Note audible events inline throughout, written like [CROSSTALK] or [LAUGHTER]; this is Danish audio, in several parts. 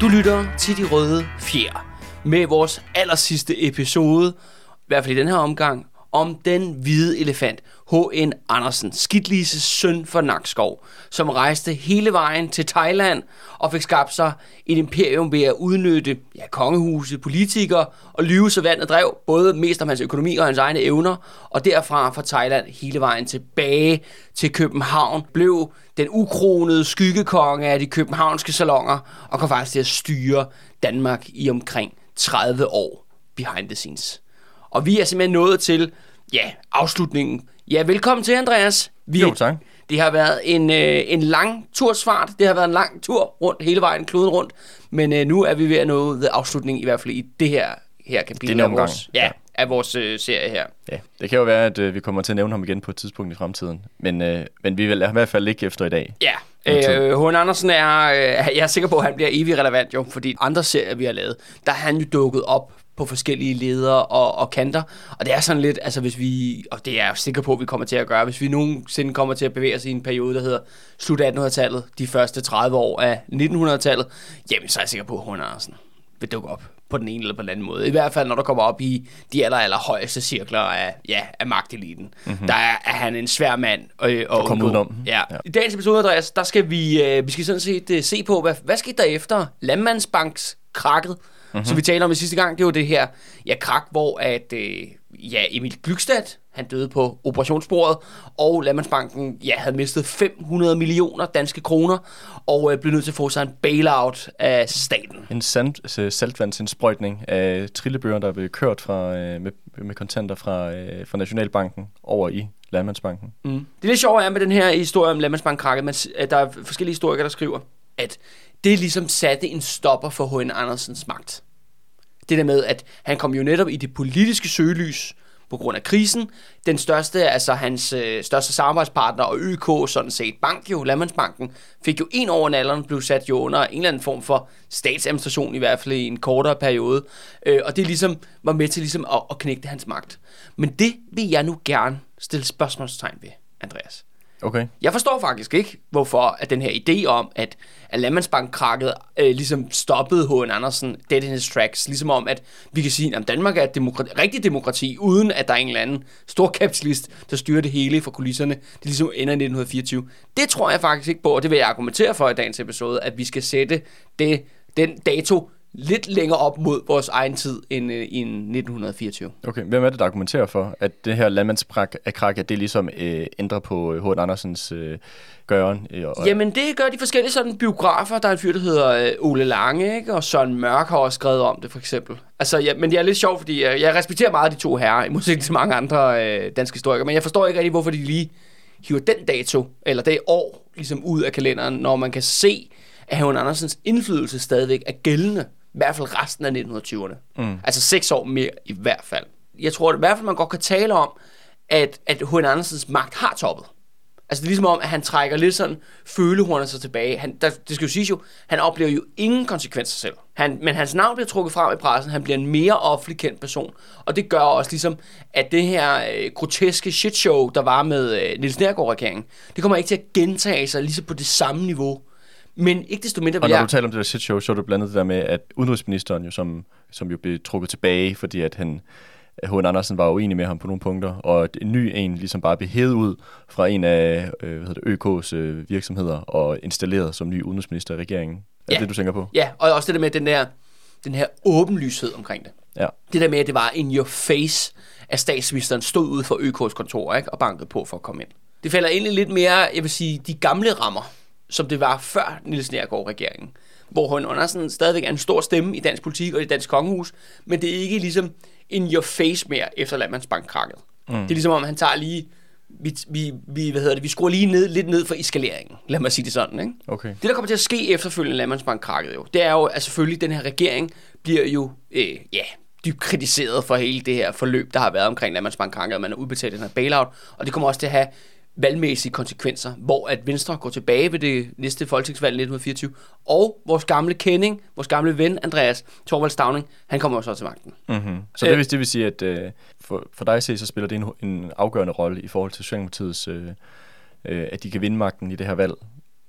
Du lytter til De Røde Fjer med vores aller sidste episode, i hvert fald i den her omgang, om den hvide elefant, H.N. Andersen, Skidlises søn for Nakskov, som rejste hele vejen til Thailand og fik skabt sig et imperium ved at udnytte ja, kongehuset, politikere og lyve så vandet drev, både mest om hans økonomi og hans egne evner, og derfra fra Thailand hele vejen tilbage til København, blev den ukronede skyggekonge af de københavnske salonger, og kom faktisk til at styre Danmark i omkring 30 år behind the scenes. Og vi er simpelthen nået til, ja, afslutningen. Ja, velkommen til, Andreas. Vi, Jo, tak. Det har været en, øh, en lang tursfart. Det har været en lang tur rundt hele vejen, kloden rundt. Men øh, nu er vi ved at nå ved afslutningen, i hvert fald i det her, her kapitel af omgang. vores, ja, Ja. af vores øh, serie her. Ja, det kan jo være, at øh, vi kommer til at nævne ham igen på et tidspunkt i fremtiden. Men, øh, men vi vil i hvert fald ikke efter i dag. Ja, øh, H.N. Andersen er, øh, jeg er sikker på, at han bliver evig relevant jo, fordi andre serier, vi har lavet, der er han jo dukket op på forskellige ledere og, og kanter. Og det er sådan lidt, altså hvis vi, og det er jeg sikker på, at vi kommer til at gøre, hvis vi nogensinde kommer til at bevæge os i en periode, der hedder slut 1800-tallet, de første 30 år af 1900-tallet, jamen så er jeg sikker på, at H.N. Andersen vil dukke op på den ene eller på den anden måde. I hvert fald, når der kommer op i de aller, aller højeste cirkler af, ja, af magteliten. Mm-hmm. Der er, er han en svær mand øh, at komme undgå. udenom. Ja. Ja. I dagens episode, Andreas, der skal vi, øh, vi skal sådan set øh, se på, hvad, hvad skete der efter Landmandsbanks krakket. Mm-hmm. som vi talte om i sidste gang. Det var det her ja, krak, hvor at, øh, ja, Emil Glykstad, han døde på operationsbordet, og Landmandsbanken ja, havde mistet 500 millioner danske kroner, og øh, blev nødt til at få sig en bailout af staten. En sand, øh, saltvandsindsprøjtning af trillebøger, der blev kørt fra, øh, med, med kontanter fra, øh, fra Nationalbanken over i Landmandsbanken. Mm. Det lidt sjove er med den her historie om Landmandsbankkrakket, at der er forskellige historikere, der skriver, at det ligesom satte en stopper for H.N. Andersens magt. Det der med, at han kom jo netop i det politiske søgelys på grund af krisen. Den største, altså hans øh, største samarbejdspartner og ØK, sådan set bank jo, Landmandsbanken, fik jo en over nalderen, blev sat jo under en eller anden form for statsadministration, i hvert fald i en kortere periode. Øh, og det ligesom var med til ligesom at, at knække hans magt. Men det vil jeg nu gerne stille spørgsmålstegn ved, Andreas. Okay. Jeg forstår faktisk ikke, hvorfor at den her idé om, at, at Landmandsbank-krakket øh, ligesom stoppede H.N. Andersen dead in his tracks. Ligesom om, at vi kan sige, at Danmark er et demokrati, rigtig demokrati, uden at der er en eller anden stor kapitalist, der styrer det hele fra kulisserne. Det ligesom ender i 1924. Det tror jeg faktisk ikke på, og det vil jeg argumentere for i dagens episode, at vi skal sætte det, den dato lidt længere op mod vores egen tid end, øh, end 1924. okay. Hvem er det, der argumenterer for, at det her landmandskrak, at det ligesom øh, ændrer på øh, H.N. Andersens øh, gøren? Øh, og, Jamen, det gør de forskellige sådan biografer. Der er en fyr, der hedder øh, Ole Lange, ikke? og Søren Mørk har også skrevet om det, for eksempel. Altså, ja, men det er lidt sjovt, fordi jeg, jeg respekterer meget de to herrer, i modsætning til mange andre øh, danske historikere, men jeg forstår ikke rigtig, hvorfor de lige hiver den dato, eller det år, ligesom ud af kalenderen, når man kan se, at H.N. Andersens indflydelse stadigvæk er gældende, i hvert fald resten af 1920'erne. Mm. Altså seks år mere i hvert fald. Jeg tror at i hvert fald, man godt kan tale om, at, at H.N. Andersens magt har toppet. Altså det er ligesom om, at han trækker lidt sådan følehornet sig tilbage. Han, der, det skal jo siges jo, han oplever jo ingen konsekvenser selv. Han, men hans navn bliver trukket frem i pressen. Han bliver en mere offentlig kendt person. Og det gør også ligesom, at det her øh, groteske shitshow, der var med øh, Niels Nærgaard-regeringen, det kommer ikke til at gentage sig ligesom på det samme niveau. Men ikke desto mindre Og vil når jeg... du taler om det der shit show, så er du blandt andet det der med, at udenrigsministeren jo, som, som jo blev trukket tilbage, fordi at han, H.N. Andersen var uenig med ham på nogle punkter, og en ny en ligesom bare blev hævet ud fra en af øh, hvad hedder det, ØK's øh, virksomheder og installeret som ny udenrigsminister i regeringen. Er Ja. det det, du tænker på? Ja, og også det der med den der, den her åbenlyshed omkring det. Ja. Det der med, at det var in your face, at statsministeren stod ude for ØK's kontor ikke, og bankede på for at komme ind. Det falder egentlig lidt mere, jeg vil sige, de gamle rammer, som det var før Niels Nærgaard-regeringen. Hvor H.N. Andersen stadigvæk er en stor stemme i dansk politik og i dansk kongehus, men det er ikke ligesom in your face mere efter Landmandsbankkrakket. Mm. Det er ligesom om, han tager lige, vi, vi, vi, hvad hedder det, vi skruer lige ned, lidt ned for eskaleringen, lad mig sige det sådan, ikke? Okay. Det, der kommer til at ske efterfølgende Landmandsbank krakket jo, det er jo, at selvfølgelig den her regering bliver jo, øh, ja, dybt kritiseret for hele det her forløb, der har været omkring Landmandsbank krakket, at man har udbetalt den her bailout, og det kommer også til at have valgmæssige konsekvenser, hvor at Venstre går tilbage ved det næste folketingsvalg i 1924, og vores gamle kending, vores gamle ven Andreas Torvald Stavning, han kommer også til magten. Mm-hmm. Så Øh. det, vil, det vil sige, at øh, for, for dig se, så spiller det en, en afgørende rolle i forhold til Socialdemokratiets, øh, øh, at de kan vinde magten i det her valg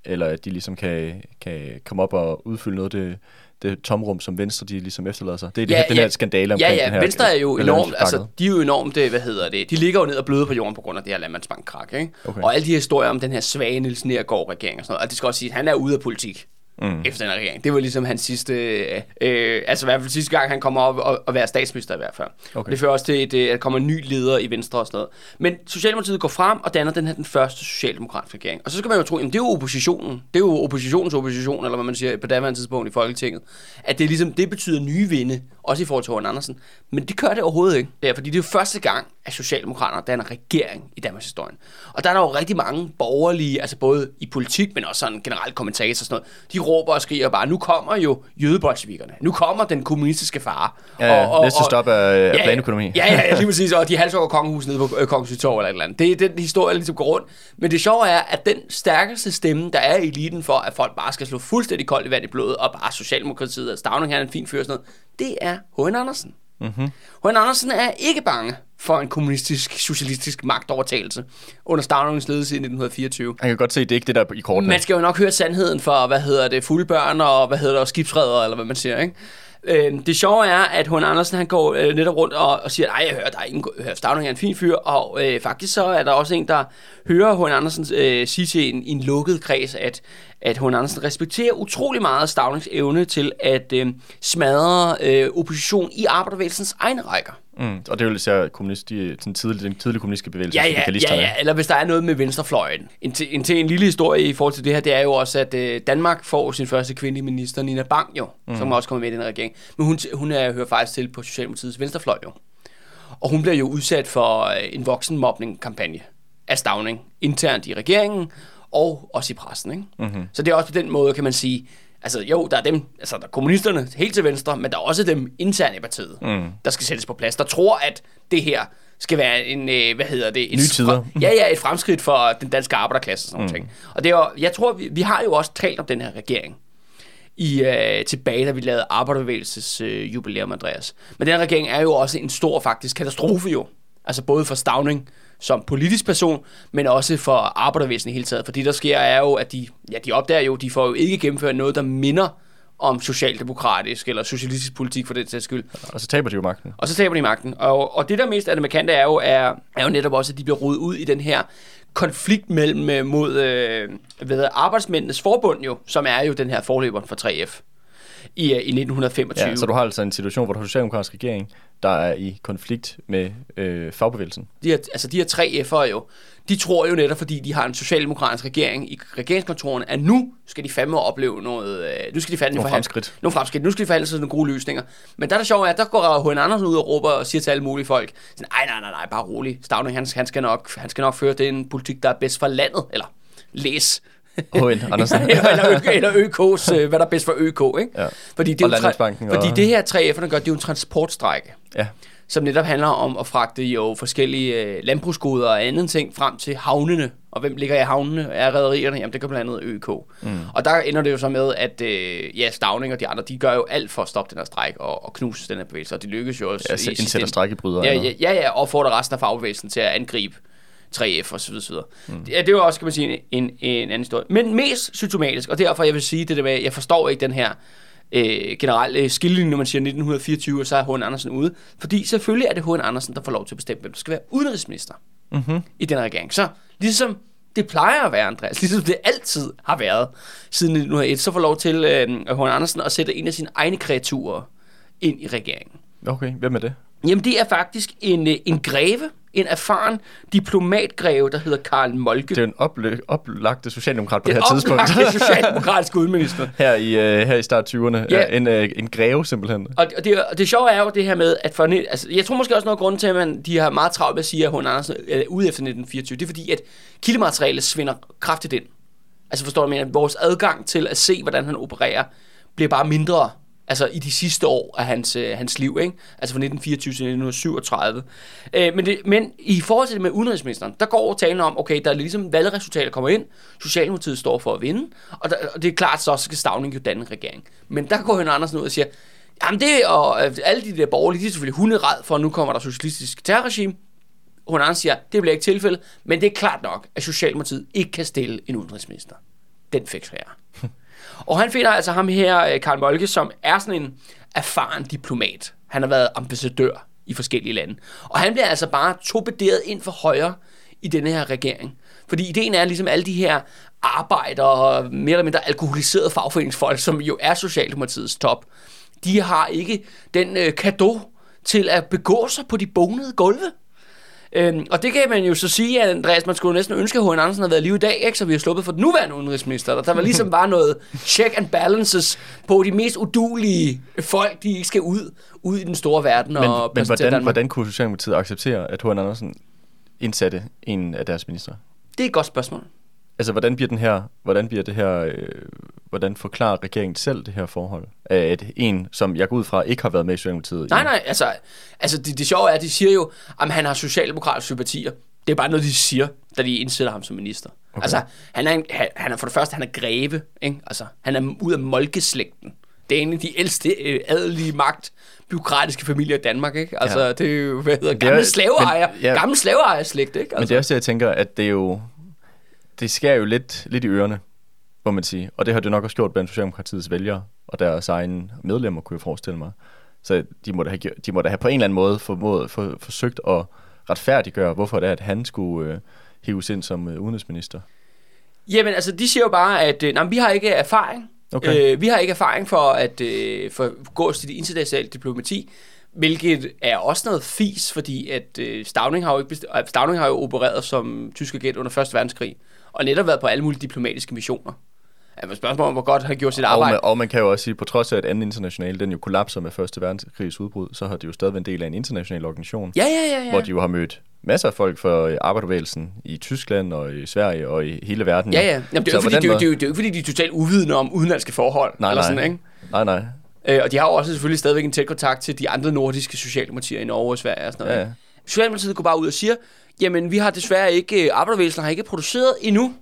eller at de ligesom kan, kan komme op og udfylde noget af det, det tomrum, som Venstre de ligesom efterlader sig. Det er det, Ja, den ja. her skandale omkring Ja, ja, den her Venstre er jo enormt, altså, de er jo enormt, øh, hvad hedder det, de ligger jo ned og bløder på jorden på grund af det her landmandsbankkrak, ikke? Okay. Og alle de historier om den her svage Niels Nergård regering og sådan noget, og det skal også sige, at han er ude af politik. Mm. Efter den regering. Det var ligesom hans sidste, øh, øh, altså i hvert fald sidste gang, han kommer op og, og være statsminister i hvert fald. Okay. Det fører også til, at, øh, at der kommer en ny leder i Venstre og sådan noget. Men Socialdemokratiet går frem og danner den her den første socialdemokratiske regering. Og så skal man jo tro, jamen det er jo oppositionen. Det er jo oppositionens opposition, eller hvad man siger på daværende tidspunkt i Folketinget. At det, ligesom, det betyder nye vinde, også i forhold til Hården Andersen. Men det gør det overhovedet ikke. Det er, fordi det er jo første gang, at Socialdemokraterne danner regering i Danmarks historie. Og der er der jo rigtig mange borgerlige, altså både i politik, men også sådan generelt kommentator og sådan noget. De råber og skriger bare, nu kommer jo jødebolsjevikerne. Nu kommer den kommunistiske far. Ja, ja, næste stop er, er planøkonomi. Ja, ja, ja, [LAUGHS] lige præcis. Og de halshugger kongehuset nede på øh, Kongens Nytorv eller et eller andet. Det er den historie, der ligesom går rundt. Men det sjove er, at den stærkeste stemme, der er i eliten for, at folk bare skal slå fuldstændig koldt i vand i blodet, og bare Socialdemokratiet og Stavning, han er en fin fyr og sådan noget, det er H.N. Andersen. Mm-hmm. H.N. Andersen er ikke bange for en kommunistisk, socialistisk magtovertagelse under Stavningens ledelse i 1924. Han kan godt se, at det er ikke det, der er i kortene. Man skal jo nok høre sandheden for, hvad hedder det, fuldbørn og hvad hedder det, skibsredder, eller hvad man siger, ikke? Øh, det sjove er, at hun Andersen han går øh, netop rundt og, og siger, nej, jeg hører, der er ingen, hører, Stavning er en fin fyr, og øh, faktisk så er der også en, der hører H.N. Andersen øh, sige til en, en lukket kreds, at, at H.N. Andersen respekterer utrolig meget Stavnings evne til at øh, smadre øh, opposition i arbejdervægelsens egne rækker. Mm, og det er jo især kommunist, de, den, tidlige, den tidlige kommunistiske bevægelse, Ja, ja, ja, ja, eller hvis der er noget med venstrefløjen. En, til, en, til en lille historie i forhold til det her, det er jo også, at øh, Danmark får sin første kvindelige minister, Nina Bang jo, mm. som også kommer med i den regering. Men hun, hun er, hører faktisk til på Socialdemokratiets venstrefløj jo. Og hun bliver jo udsat for øh, en voksenmobning-kampagne af Stavning, internt i regeringen og også i pressen. Ikke? Mm-hmm. Så det er også på den måde, kan man sige, altså jo, der er dem, altså der er kommunisterne helt til venstre, men der er også dem internt i partiet, mm. der skal sættes på plads, der tror, at det her skal være en, øh, hvad hedder det? Et Nye tider. Ja, ja, et fremskridt for den danske arbejderklasse og sådan mm. ting. Og det er jo, jeg tror, vi, vi har jo også talt om den her regering i øh, tilbage, da vi lavede arbejderbevægelses øh, jubilæum, Andreas. Men den regering er jo også en stor faktisk katastrofe jo. Altså både for Stavning som politisk person, men også for arbejdervæsenet i hele taget. For det, der sker, er jo, at de, ja, de opdager jo, de får jo ikke gennemført noget, der minder om socialdemokratisk eller socialistisk politik for den sags skyld. Og så taber de jo magten. Og så taber de magten. Og, og det, der mest er det markante, er jo, er, er jo netop også, at de bliver rodet ud i den her konflikt mellem øh, mod øh, hedder, arbejdsmændenes forbund jo, som er jo den her forløber for 3F i, øh, i 1925. Ja, så du har altså en situation, hvor du har socialdemokratisk regering, der er i konflikt med øh, fagbevægelsen. de her, altså de her tre F'ere jo, de tror jo netop, fordi de har en socialdemokratisk regering i regeringskontorerne, at nu skal de fandme opleve noget, øh, nu skal de fandme Nogle forhandle- fremskridt. Nogle fremskridt. Nu skal de forhandle sig nogle gode løsninger. Men der er det sjovt, at der går H.N. Andersen ud og råber og siger til alle mulige folk, sådan, nej, nej, nej, nej, bare rolig. Stavning, han, han, skal nok, han skal nok føre den politik, der er bedst for landet. Eller læs. H.N. [LAUGHS] Andersen. eller, ø, eller ØK's, øh, hvad der er bedst for ØK, ikke? Ja. Fordi, det er Og tra- Landmandsbanken fordi og- det her 3F'erne gør, det er jo en transportstrække Ja. som netop handler om at fragte jo forskellige øh, landbrugsgoder og andet ting frem til havnene. Og hvem ligger i havnene er rædderierne? Jamen, det kan blandt andet ØK. Mm. Og der ender det jo så med, at øh, ja, Stavning og de andre, de gør jo alt for at stoppe den her stræk og, og knuse den her bevægelse. Og de lykkes jo også Ja, i så sidste indsætter strækkebrydere. Ja, ja, ja, ja, og får resten af fagbevægelsen til at angribe 3F og så videre. så videre. Mm. Ja, det er jo også, kan man sige, en, en, en anden historie. Men mest symptomatisk, og derfor jeg vil sige det der med, jeg forstår ikke den her øh, generelle skillelinje, når man siger 1924, og så er H.N. Andersen ude. Fordi selvfølgelig er det H.N. Andersen, der får lov til at bestemme, hvem der skal være udenrigsminister Mm-hmm. i den regering. Så ligesom det plejer at være, Andreas, ligesom det altid har været siden 1901, så får lov til øh, H.N. Andersen at sætte en af sine egne kreaturer ind i regeringen. Okay, hvem er det? Jamen, det er faktisk en, øh, en greve, en erfaren diplomatgreve, der hedder Karl Molke. Det er en oplø- oplagte socialdemokrat på det, her tidspunkt. oplagte [LAUGHS] socialdemokratiske udenminister. her, i, øh, her i start 20'erne. Ja. En, øh, en greve simpelthen. Og, og, det, og det sjove er jo det her med, at for, altså, jeg tror måske også noget af grunden til, at man, de har meget travlt med at sige, at hun Andersen er ude efter 1924. Det er fordi, at kildematerialet svinder kraftigt ind. Altså forstår du, mener? vores adgang til at se, hvordan han opererer, bliver bare mindre altså i de sidste år af hans, øh, hans liv, ikke? altså fra 1924 til 1937. Øh, men, det, men i forhold til det med udenrigsministeren, der går talen om, okay, der er ligesom valgresultater kommer ind, Socialdemokratiet står for at vinde, og, der, og det er klart, så skal Stavning jo danne regering. Men der går Hønne Andersen ud og siger, jamen det, og øh, alle de der borgerlige, de er selvfølgelig hunderad for, at nu kommer der socialistisk terrorregime. Hun Andersen siger, det bliver ikke tilfældet, men det er klart nok, at Socialdemokratiet ikke kan stille en udenrigsminister. den fik jeg og han finder altså ham her, øh, Karl Molke, som er sådan en erfaren diplomat. Han har været ambassadør i forskellige lande. Og han bliver altså bare torpederet ind for højre i denne her regering. Fordi ideen er ligesom alle de her arbejdere, mere eller mindre alkoholiserede fagforeningsfolk, som jo er Socialdemokratiets top, de har ikke den øh, kado til at begå sig på de bonede gulve. Øhm, og det kan man jo så sige, at Andreas, man skulle næsten ønske, at H.N. Andersen havde været lige i dag, ikke? så vi har sluppet for den nuværende udenrigsminister. Der, der var ligesom bare noget check and balances på de mest udulige folk, de ikke skal ud, ud i den store verden Men, og men hvordan, Danmark. hvordan kunne Socialdemokratiet acceptere, at H.N. Andersen indsatte en af deres ministre? Det er et godt spørgsmål. Altså, hvordan bliver den her, hvordan bliver det her, øh, hvordan forklarer regeringen selv det her forhold? At en, som jeg går ud fra, ikke har været med i Socialdemokratiet. Nej, nej, altså, altså det, det sjove er, at de siger jo, at han har socialdemokratiske sympatier. Det er bare noget, de siger, da de indsætter ham som minister. Okay. Altså, han er, en, han, han er for det første, han er greve, ikke? Altså, han er ud af molkeslægten. Det er en af de ældste øh, adelige magt byråkratiske familier i Danmark, ikke? Altså, Ja. det er jo, hvad hedder, er- gamle slaveejer, men- ja. gamle slaveejerslægt, ikke? Men Altså, det er også det, jeg tænker, at det er jo, det skærer jo lidt, lidt i ørerne, må man sige. Og det har det nok også gjort blandt Socialdemokratiets vælgere og deres egne medlemmer, kunne jeg forestille mig. Så de må da have, de må da have på en eller anden måde formået, for, forsøgt at retfærdiggøre, hvorfor det er, at han skulle øh, hives ind som øh, udenrigsminister. Jamen, altså, de siger jo bare, at øh, nej, vi har ikke erfaring. Okay. Øh, vi har ikke erfaring for at øh, for gå til det internationale diplomati, hvilket er også noget fis, fordi at øh, Stavning, har jo ikke best- Stavning har jo opereret som tysk agent under 1. verdenskrig, og netop været på alle mulige diplomatiske missioner. Altså, spørgsmålet om, hvor godt han gjort sit Og arbejde. man, og man kan jo også sige, på trods af, at anden international, den jo kollapser med Første verdenskrigs udbrud, så har det jo stadig været en del af en international organisation, Ja, ja, ja, ja. hvor de jo har mødt masser af folk fra øh, arbejderbevægelsen i Tyskland og i Sverige og i hele verden. Ja, ja. Jamen, det, er jo fordi, det, er jo- det, er jo- det er jo ikke, fordi de er totalt uvidende om udenlandske forhold. Nej, eller nej. Sådan, ikke? Nej, nej. Øh, og de har jo også selvfølgelig stadigvæk en tæt kontakt til de andre nordiske socialdemokratier i Norge og Sverige og sådan noget. Ja, ja. Socialdemokratiet går bare ud og siger, jamen vi har desværre ikke, øh, arbejderbevægelsen har ikke produceret endnu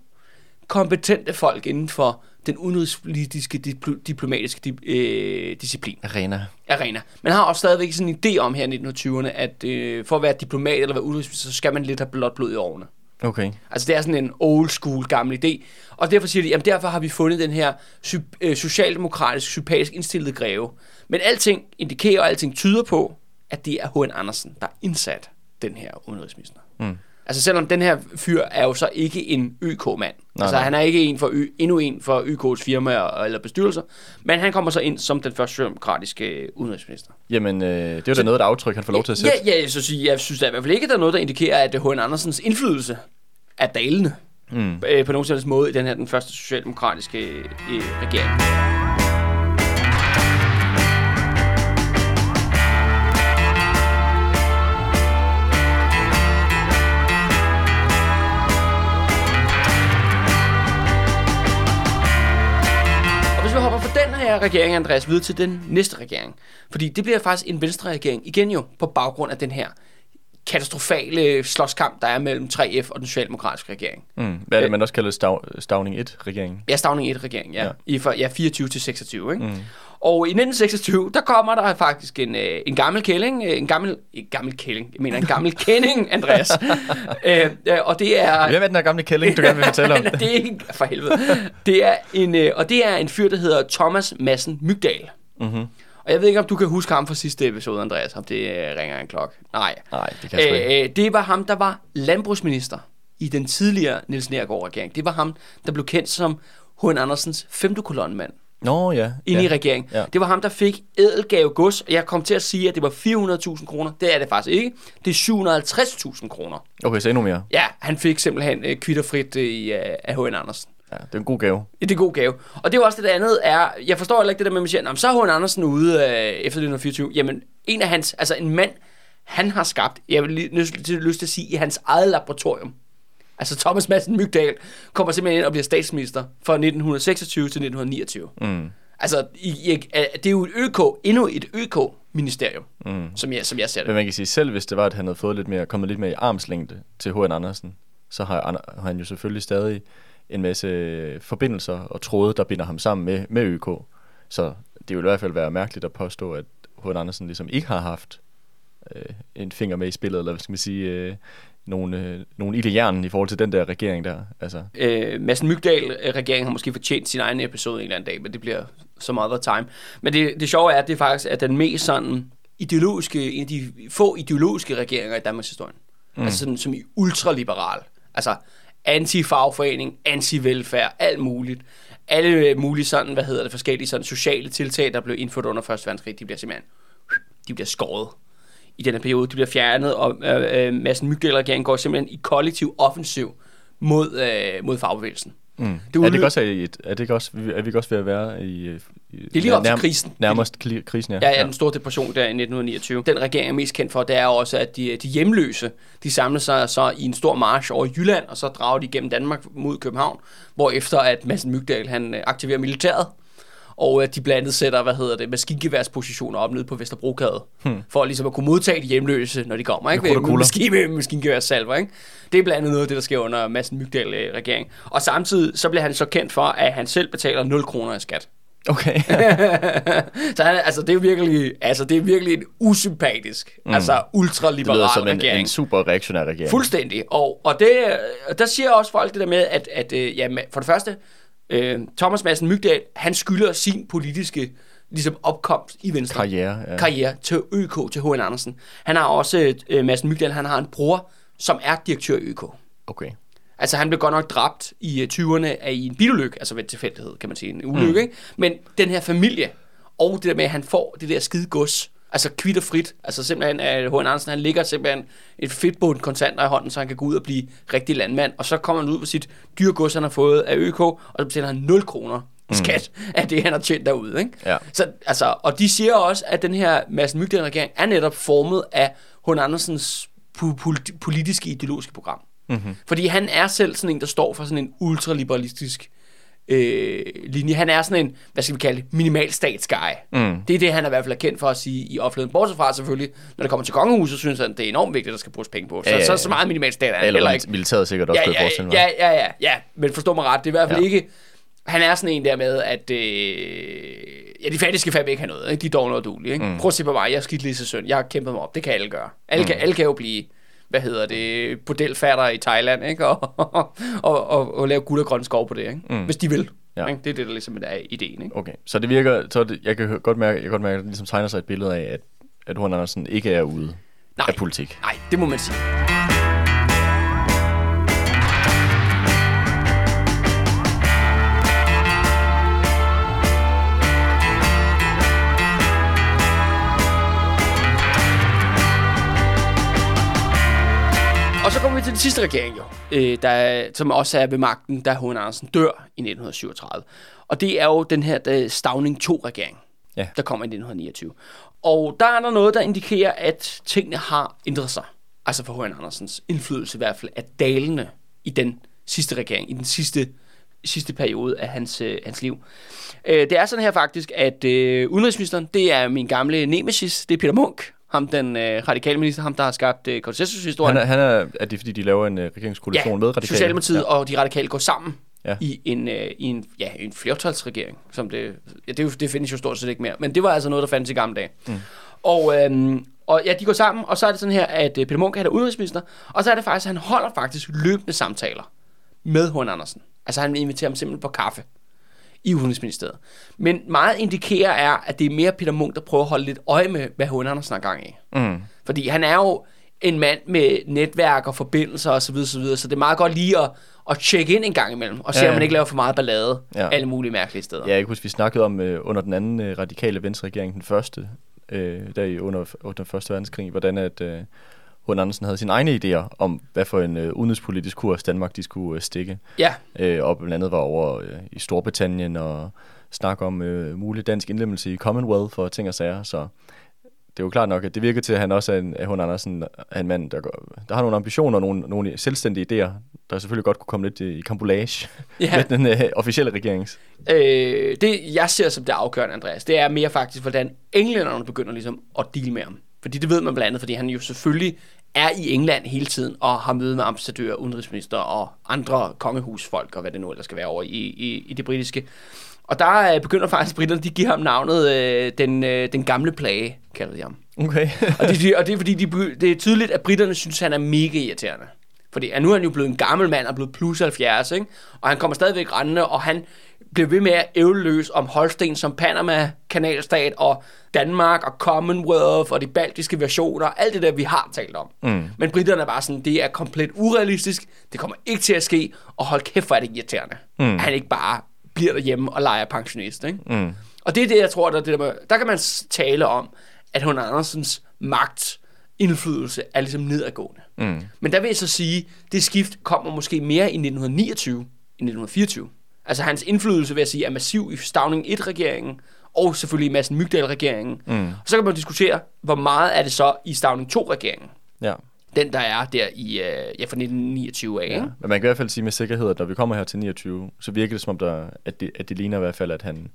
kompetente folk inden for den udenrigspolitiske dipl- diplomatiske di- øh, disciplin, Arena. arena. Man har også stadigvæk sådan en idé om her i 1920'erne, at øh, for at være diplomat eller være udenrigsminister, så skal man lidt have blot blod i årene. Okay. Altså det er sådan en old school gammel idé. Og derfor siger de, jamen derfor har vi fundet den her sy- øh, socialdemokratisk, sympatisk indstillede greve. Men alting indikerer, og alting tyder på, at det er H.N. Andersen, der er indsat den her udenrigsminister. Mm. Altså selvom den her fyr er jo så ikke en ØK-mand. Nej, altså nej. han er ikke en for ø- endnu en for ØK's firmaer eller bestyrelser. Men han kommer så ind som den første socialdemokratiske øh, udenrigsminister. Jamen, øh, det er jo da noget, der aftryk, han får lov til at sætte. Ja, ja jeg, så sige, jeg synes da i hvert fald ikke, at der er noget, der indikerer, at H.N. Andersens indflydelse er dalende Mm. øh, på nogen måde i den her den første socialdemokratiske øh, regering. Er regeringen Andreas, videre til den næste regering. Fordi det bliver faktisk en venstre regering, igen jo, på baggrund af den her katastrofale slåskamp, der er mellem 3F og den socialdemokratiske regering. Mm. Hvad er det, man også kalder stav, Stavning 1-regeringen? Ja, Stavning 1-regering, ja. Ja. I fra, ja, 24 til 26, ikke? Mm. Og i 1926, der kommer der faktisk en, øh, en gammel kælling, øh, en gammel, en gammel kælling, jeg mener en gammel [LAUGHS] kending, Andreas. [LAUGHS] øh, øh, og det er... Hvem er den her gamle kælling, du gerne vil fortælle om? [LAUGHS] det er ikke, for helvede. Det er en, øh, og det er en fyr, der hedder Thomas Madsen Mygdal. mm-hmm. Og jeg ved ikke, om du kan huske ham fra sidste episode, Andreas, om det øh, ringer en klok. Nej. Nej, det kan jeg sgu ikke. Øh, øh, det var ham, der var landbrugsminister i den tidligere Niels Nergård-regering. Det var ham, der blev kendt som H.N. Andersens femte kolonnemand Nå, ja. inde ja. i regeringen. Ja. Det var ham, der fik edelgave gods, jeg kom til at sige, at det var 400.000 kroner. Det er det faktisk ikke. Det er 750.000 kroner. Okay, så endnu mere. Ja, han fik simpelthen øh, kvitterfrit øh, i, øh, af H.N. Andersen. Ja, det er en god gave. Ja, det er en god gave. Og det er jo også det andet er, jeg forstår heller ikke det der med, at man siger, "Nå, men så er H.N. Andersen ude øh, efter 1924. Jamen, en af hans, altså en mand, han har skabt, jeg vil lige lyst til, at sige, i hans eget laboratorium. Altså Thomas Madsen Mygdal kommer simpelthen ind og bliver statsminister fra 1926 til 1929. Mm. Altså, i, i, det er jo et ØK, endnu et ØK-ministerium, Mm. som jeg, som jeg ser det. Men man kan sige, selv hvis det var, at han havde fået lidt mere, kommet lidt mere i armslængde til H.N. Andersen, så har han jo selvfølgelig stadig en masse forbindelser og tråde, der binder ham sammen med, med ØK. Så det vil i hvert fald være mærkeligt at påstå, at H.N. Andersen ligesom ikke har haft øh, en finger med i spillet, eller hvad skal man sige, øh, nogle, øh, nogle ild i hjernen i forhold til den der regering der. Altså. Øh, Madsen Mygdal-regeringen har måske fortjent sin egen episode en eller anden dag, men det bliver så meget other time. Men det, det sjove er, at det faktisk er den mest sådan ideologiske, en af de få ideologiske regeringer i Danmarks historie. Mm. Altså sådan som i ultraliberal. Altså anti-fagforening, anti-velfærd, alt muligt. Alle øh, mulige sådan, hvad hedder det, forskellige sådan sociale tiltag, der blev indført under 1. verdenskrig, de bliver simpelthen, de bliver skåret i den her periode. De bliver fjernet, og øh, øh, Madsen Mygdal-regeringen går simpelthen i kollektiv offensiv mod, øh, mod fagbevægelsen. Mm. Det er, det ikke også, et, er det også, er vi ikke også ved at være i... i det er lige op til krisen. Nærmest krisen, ja. Ja, ja, den store depression der i 1929. Den regering er mest kendt for, det er også, at de, de hjemløse, de samler sig så i en stor march over Jylland, og så drager de gennem Danmark mod København, hvor efter at Madsen Mygdal, han øh, aktiverer militæret, og at de blandt andet sætter, hvad hedder det, maskingeværspositioner op nede på Vesterbrogade, hmm. for ligesom at kunne modtage de hjemløse, når de kommer, ikke? Med, maskin, med maskingeværssalver, ikke? Det er blandt andet noget af det, der sker under Madsen Mygdal-regering. Og samtidig så bliver han så kendt for, at han selv betaler 0 kroner i skat. Okay. [LAUGHS] så han, altså, det er virkelig, altså, det er virkelig en usympatisk, mm. altså ultraliberal det regering. En, en super reaktionær regering. Fuldstændig. Og, og det, der siger også folk det der med, at, at ja, for det første, Øh, Thomas Madsen Mygdal, han skylder sin politiske ligesom opkomst i Venstre. Karriere. Ja. Karriere til ØK, til H.N. Andersen. Han har også, øh, Madsen Mygdal, han har en bror, som er direktør i ØK. Okay. Altså han blev godt nok dræbt i 20'erne øh, af i en bilulykke, altså ved tilfældighed, kan man sige, en ulykke, mm. ikke? Men den her familie, og det der med, at han får det der skide gods, Altså kvitt og frit. Altså simpelthen, at H.N. Andersen, han ligger simpelthen et fedtbund kontanter i hånden, så han kan gå ud og blive rigtig landmand. Og så kommer han ud på sit dyrgods, han har fået af ØK, og så betaler han 0 kroner i skat mm. af det, han har tjent derude. Ikke? Ja. Så, altså, og de siger også, at den her Mads Mygden-regering er netop formet af H.N. Andersens politiske ideologiske program. Mm-hmm. Fordi han er selv sådan en, der står for sådan en ultraliberalistisk øh, linje. Han er sådan en, hvad skal vi kalde det, minimal statsguy. Mm. Det er det, han er i hvert fald er kendt for at sige i offentligheden. Bortset fra selvfølgelig, når det kommer til kongehuset, synes han, det er enormt vigtigt, at der skal bruges penge på. Så, ja, ja, ja. så, så meget minimal stat er han Eller ikke. militæret sikkert også, ja, ja, ja, ja, ja, ja, men forstå mig ret, det er i hvert fald ja. ikke... Han er sådan en der med, at øh, ja, de fattige skal fandme ikke have noget. Ikke? De er dårlige og duelige. Ikke? Mm. Prøv at se på mig, jeg er skidt lige så søn. Jeg har kæmpet mig op. Det kan alle gøre. Alle, mm. kan, alle kan jo blive hvad hedder det, bordelfatter i Thailand, ikke? Og, [LAUGHS] og, og, og, og lave guld og grøn skov på det, ikke? Mm. hvis de vil. Ja. Ikke? Det er det, der ligesom er ideen. Ikke? Okay, så det virker, så det, jeg kan godt mærke, jeg kan godt mærke, at det ligesom tegner sig et billede af, at, at Horn Andersen ikke er ude nej, af politik. Nej, det må man sige. Vi til den sidste regering, jo, øh, der, som også er ved magten, da H.N. Andersen dør i 1937. Og det er jo den her der Stavning 2-regering, ja. der kommer i 1929. Og der er der noget, der indikerer, at tingene har ændret sig. Altså for H.N. Andersens indflydelse i hvert fald er dalende i den sidste regering, i den sidste, sidste periode af hans, øh, hans liv. Øh, det er sådan her faktisk, at øh, udenrigsministeren, det er min gamle nemesis, det er Peter Munk, ham den øh, radikale minister, ham der har skabt øh, konsensushistorien. Han er, han er, er det fordi, de laver en øh, regeringskoalition ja, med radikale? Socialdemokratiet ja. og de radikale går sammen ja. i, en, øh, i en, ja, en flertalsregering. Som det, ja, det, det findes jo stort set ikke mere, men det var altså noget, der fandtes i gamle dage. Mm. Og, øhm, og ja, de går sammen, og så er det sådan her, at øh, Peter Munk er udenrigsminister, og så er det faktisk, at han holder faktisk løbende samtaler med Horn Andersen. Altså han inviterer ham simpelthen på kaffe i Udenrigsministeriet. Men meget indikerer er, at det er mere Peter Munk, der prøver at holde lidt øje med, hvad H.N. Andersen har gang i. Mm. Fordi han er jo en mand med netværk og forbindelser osv., så, så, videre, så det er meget godt lige at, at tjekke ind en gang imellem, og se, ja. om man ikke laver for meget ballade ja. alle mulige mærkelige steder. Ja, jeg kan huske, vi snakkede om uh, under den anden uh, radikale venstreregering, den første, uh, der i under, under den første verdenskrig, hvordan at... Uh, H. Andersen havde sine egne idéer om, hvad for en øh, udenrigspolitisk kurs Danmark de skulle øh, stikke. Ja. Øh, og blandt andet var over øh, i Storbritannien og snakke om øh, mulig dansk indlemmelse i Commonwealth for ting og sager. Så det er jo klart nok, at det virker til, at han også er en, at H. Andersen er en mand, der, går, der har nogle ambitioner og nogle, nogle selvstændige idéer, der selvfølgelig godt kunne komme lidt i kampolage ja. [LAUGHS] med den øh, officielle regerings. Øh, det, jeg ser som det afgørende, Andreas, det er mere faktisk, hvordan englænderne begynder ligesom at deal med ham. Fordi det ved man blandt andet, fordi han jo selvfølgelig er i England hele tiden og har møde med ambassadører, udenrigsminister og andre kongehusfolk og hvad det nu ellers skal være over i, i, i det britiske. Og der begynder faktisk britterne, de giver ham navnet øh, den, øh, den gamle plage, kalder de ham. Okay. og, det, og det er fordi, de, det er tydeligt, at britterne synes, han er mega irriterende. Fordi at nu er han jo blevet en gammel mand og blevet plus 70, ikke? Og han kommer stadigvæk rendende, og han bliver ved med at ævleløs om Holsten som Panama, kanalstat og Danmark og Commonwealth og de baltiske versioner, alt det der, vi har talt om. Mm. Men britterne er bare sådan, det er komplet urealistisk, det kommer ikke til at ske, og hold kæft, hvor er det irriterende. Mm. At han ikke bare bliver derhjemme og leger pensionist, ikke? Mm. Og det er det, jeg tror, der, det der, med, der kan man tale om, at hun Andersens magt, indflydelse er ligesom nedadgående. Mm. Men der vil jeg så sige, det skift kommer måske mere i 1929 end 1924. Altså hans indflydelse, vil jeg sige, er massiv i Stavning 1-regeringen, og selvfølgelig i Madsen Mygdal-regeringen. Mm. Og så kan man diskutere, hvor meget er det så i Stavning 2-regeringen. Ja. Den, der er der i, øh, ja, fra 1929 af, ja. Men man kan i hvert fald sige med sikkerhed, at når vi kommer her til 29, så virker det som om, der, at, det, at det ligner i hvert fald, at han,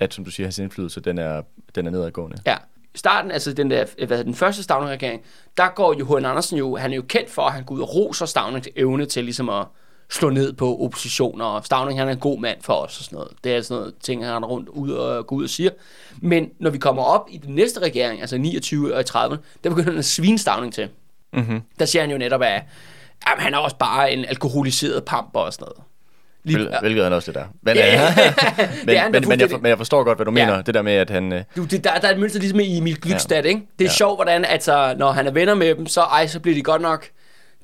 at som du siger, hans indflydelse, den er, den er nedadgående. Ja. Starten, altså den, der, hvad hedder, den første Stavning-regering, der går jo H.N. Andersen jo, han er jo kendt for, at han går ud og roser Stavnings evne til ligesom at slå ned på oppositioner, og Stavning han er en god mand for os og sådan noget. Det er sådan noget ting, han rundt ud og går ud og siger. Men når vi kommer op i den næste regering, altså 29 og i 30, der begynder han at svine Stavning til. Mm-hmm. Der siger han jo netop, at jamen, han er også bare en alkoholiseret pamper og sådan noget. Hvil, hvilket han også det der. Men, [LAUGHS] ja, ja. [LAUGHS] men, Det er men, men, jeg, for, men jeg forstår godt, hvad du Ja. mener. Det der med, at han... øh, Du, det, der, der er et mønster ligesom i Emil Glykstad, ja. ikke? Det er ja. Sjovt, hvordan at, så, når han er venner med dem, så, ej, så bliver de godt nok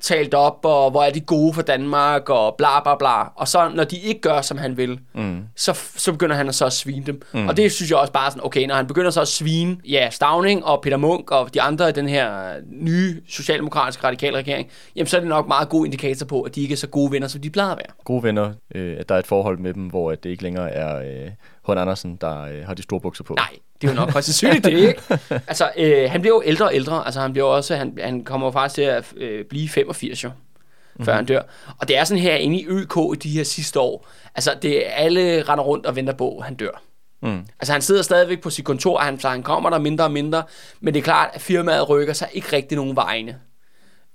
talt op, og hvor er de gode for Danmark, og bla bla bla. Og så når de ikke gør, som han vil, mm. så, så begynder han så at svine dem. Mm. Og det synes jeg også bare sådan, okay, når han begynder så at svine, ja, Stavning og Peter Munk og de andre i den her nye socialdemokratiske radikale regering, jamen så er det nok meget god indikator på, at de ikke er så gode venner, som de plejede at være. gode venner, øh, at der er et forhold med dem, hvor at det ikke længere er øh, H.N. Andersen, der øh, har de store bukser på. Nej, det er jo nok højst sandsynligt det, ikke? [LAUGHS] Altså, øh, han bliver jo ældre og ældre. Altså, han bliver også, han, han kommer jo faktisk til at øh, blive 85 jo, mm-hmm. før han dør. Og det er sådan her inde i ØK i de her sidste år. Altså, det er alle render rundt og venter på, at han dør. Mm. Altså, han sidder stadigvæk på sit kontor, og han, så han kommer der mindre og mindre. Men det er klart, at firmaet rykker sig ikke rigtig nogen vegne.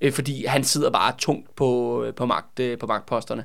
Øh, fordi han sidder bare tungt på, øh, på, magt, øh, på magtposterne.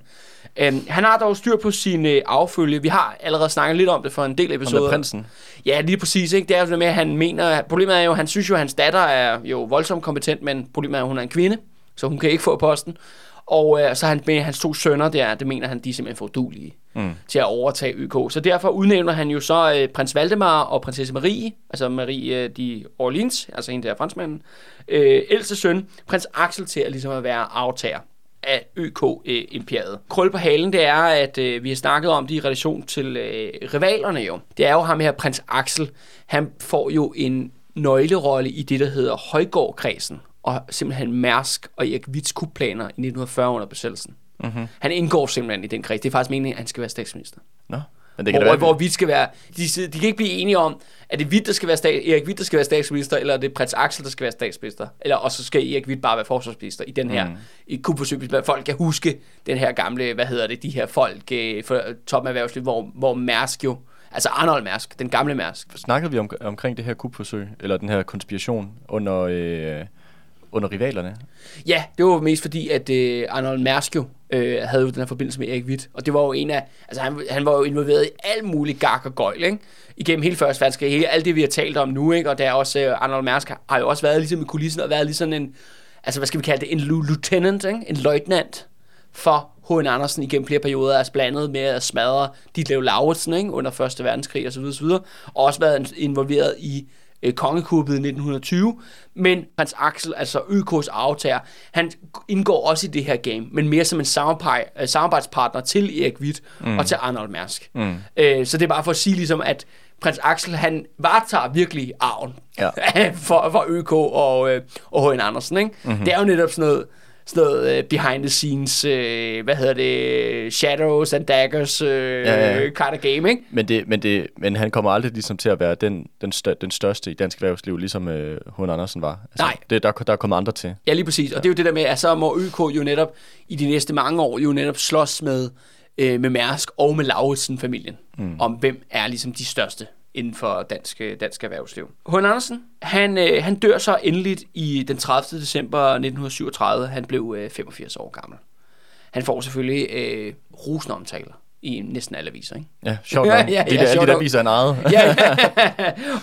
Øhm, han har dog styr på sin øh, affølge. Vi har allerede snakket lidt om det for en del Om episoder. det er prinsen. Ja, lige præcis. Ikke? Det er jo det med, at han mener... Problemet er jo, at han synes jo, at hans datter er jo voldsomt kompetent, men problemet er, at hun er en kvinde, så hun kan ikke få posten. Og øh, så han med hans to sønner der, det mener han, de er simpelthen for udulige mm. til at overtage YK. Så derfor udnævner han jo så øh, prins Valdemar og prinsesse Marie, altså Marie øh, de Orleans, altså hende der franskmanden, øh, ældste søn, prins Axel til at ligesom at være aftager af ØK-imperiet. Krøl på halen, det er, at øh, vi har snakket om det i relation til øh, rivalerne jo. Det er jo ham her, prins Axel. Han får jo en nøglerolle i det, der hedder Højgårdkredsen, og simpelthen Mærsk og Erik Witts kupplaner i 1940 under besættelsen. Mm-hmm. Han indgår simpelthen i den kreds. Det er faktisk meningen, at han skal være statsminister. Nå, men det kan Hvor, da være, hvor Witt skal være... De, de kan ikke blive enige om, at det er Witt, der skal være stat, Erik Witt, der skal være statsminister, eller er det prins Axel, der skal være statsminister. Eller og så skal Erik Witt bare være forsvarsminister i den her mm. i kupforsøg, hvis folk kan huske den her gamle, hvad hedder det, de her folk øh, for toperhvervsliv, hvor, hvor Mærsk jo, altså Arnold Mærsk, den gamle Mærsk. snakkede vi om, omkring det her kupforsøg, eller den her konspiration under, øh, under rivalerne? Ja, det var mest fordi, at øh, Arnold Mærsk jo øh, havde jo den her forbindelse med Erik Witt. Og det var jo en af, altså han, han var jo involveret i alt muligt gak og gøjl, ikke? Igennem hele første verdenskrig, hele alt det, vi har talt om nu, ikke? Og der er også, øh, Arnold Mærsk har, har jo også været ligesom i kulissen, og været lige sådan en, altså hvad skal vi kalde det, en lieutenant, ikke? En løjtnant for H.N. Andersen igennem flere perioder, er blandet med at smadre Ditlev Lauritsen, ikke? Under første verdenskrig osv. osv. Og også været involveret i øh, kongekuppet i 1920, men prins Axel, altså ØK's aftager, han indgår også i det her game, men mere som en øh, samarbejdspartner til Erik Witt mm. og til Arnold Mærsk. Mm. Øh, så det er bare for at sige ligesom, at prins Axel, han varetager virkelig arven Ja. [LAUGHS] for, for ØK og, øh, og H.N. Andersen. Ikke? Mm-hmm. Det er jo netop sådan noget, sådan noget uh, behind the scenes, uh, hvad hedder det, shadows and daggers uh, ja, Ja, ja. kind of game, ikke? Men, det, men, det, men han kommer aldrig ligesom til at være den, den, stør, den største i dansk erhvervsliv, ligesom øh, H.N. Andersen var. Altså, Nej. Det, der, der er kommet andre til. Ja, lige præcis. Og det er jo det der med, at så må ØK jo netop i de næste mange år jo netop slås med, øh, med Mærsk og med Lauritsen-familien, mm. om hvem er ligesom de største inden for dansk, øh, dansk erhvervsliv. H.N. Andersen, han, øh, han dør så endeligt i den 30. december 1937. Han blev øh, 85 år gammel. Han får selvfølgelig øh, rosende omtaler i næsten alle aviser, ikke? Ja, sjovt Ja, nok. ja, Det ja, er alle sjovt de der nok. viser han ejet. ja,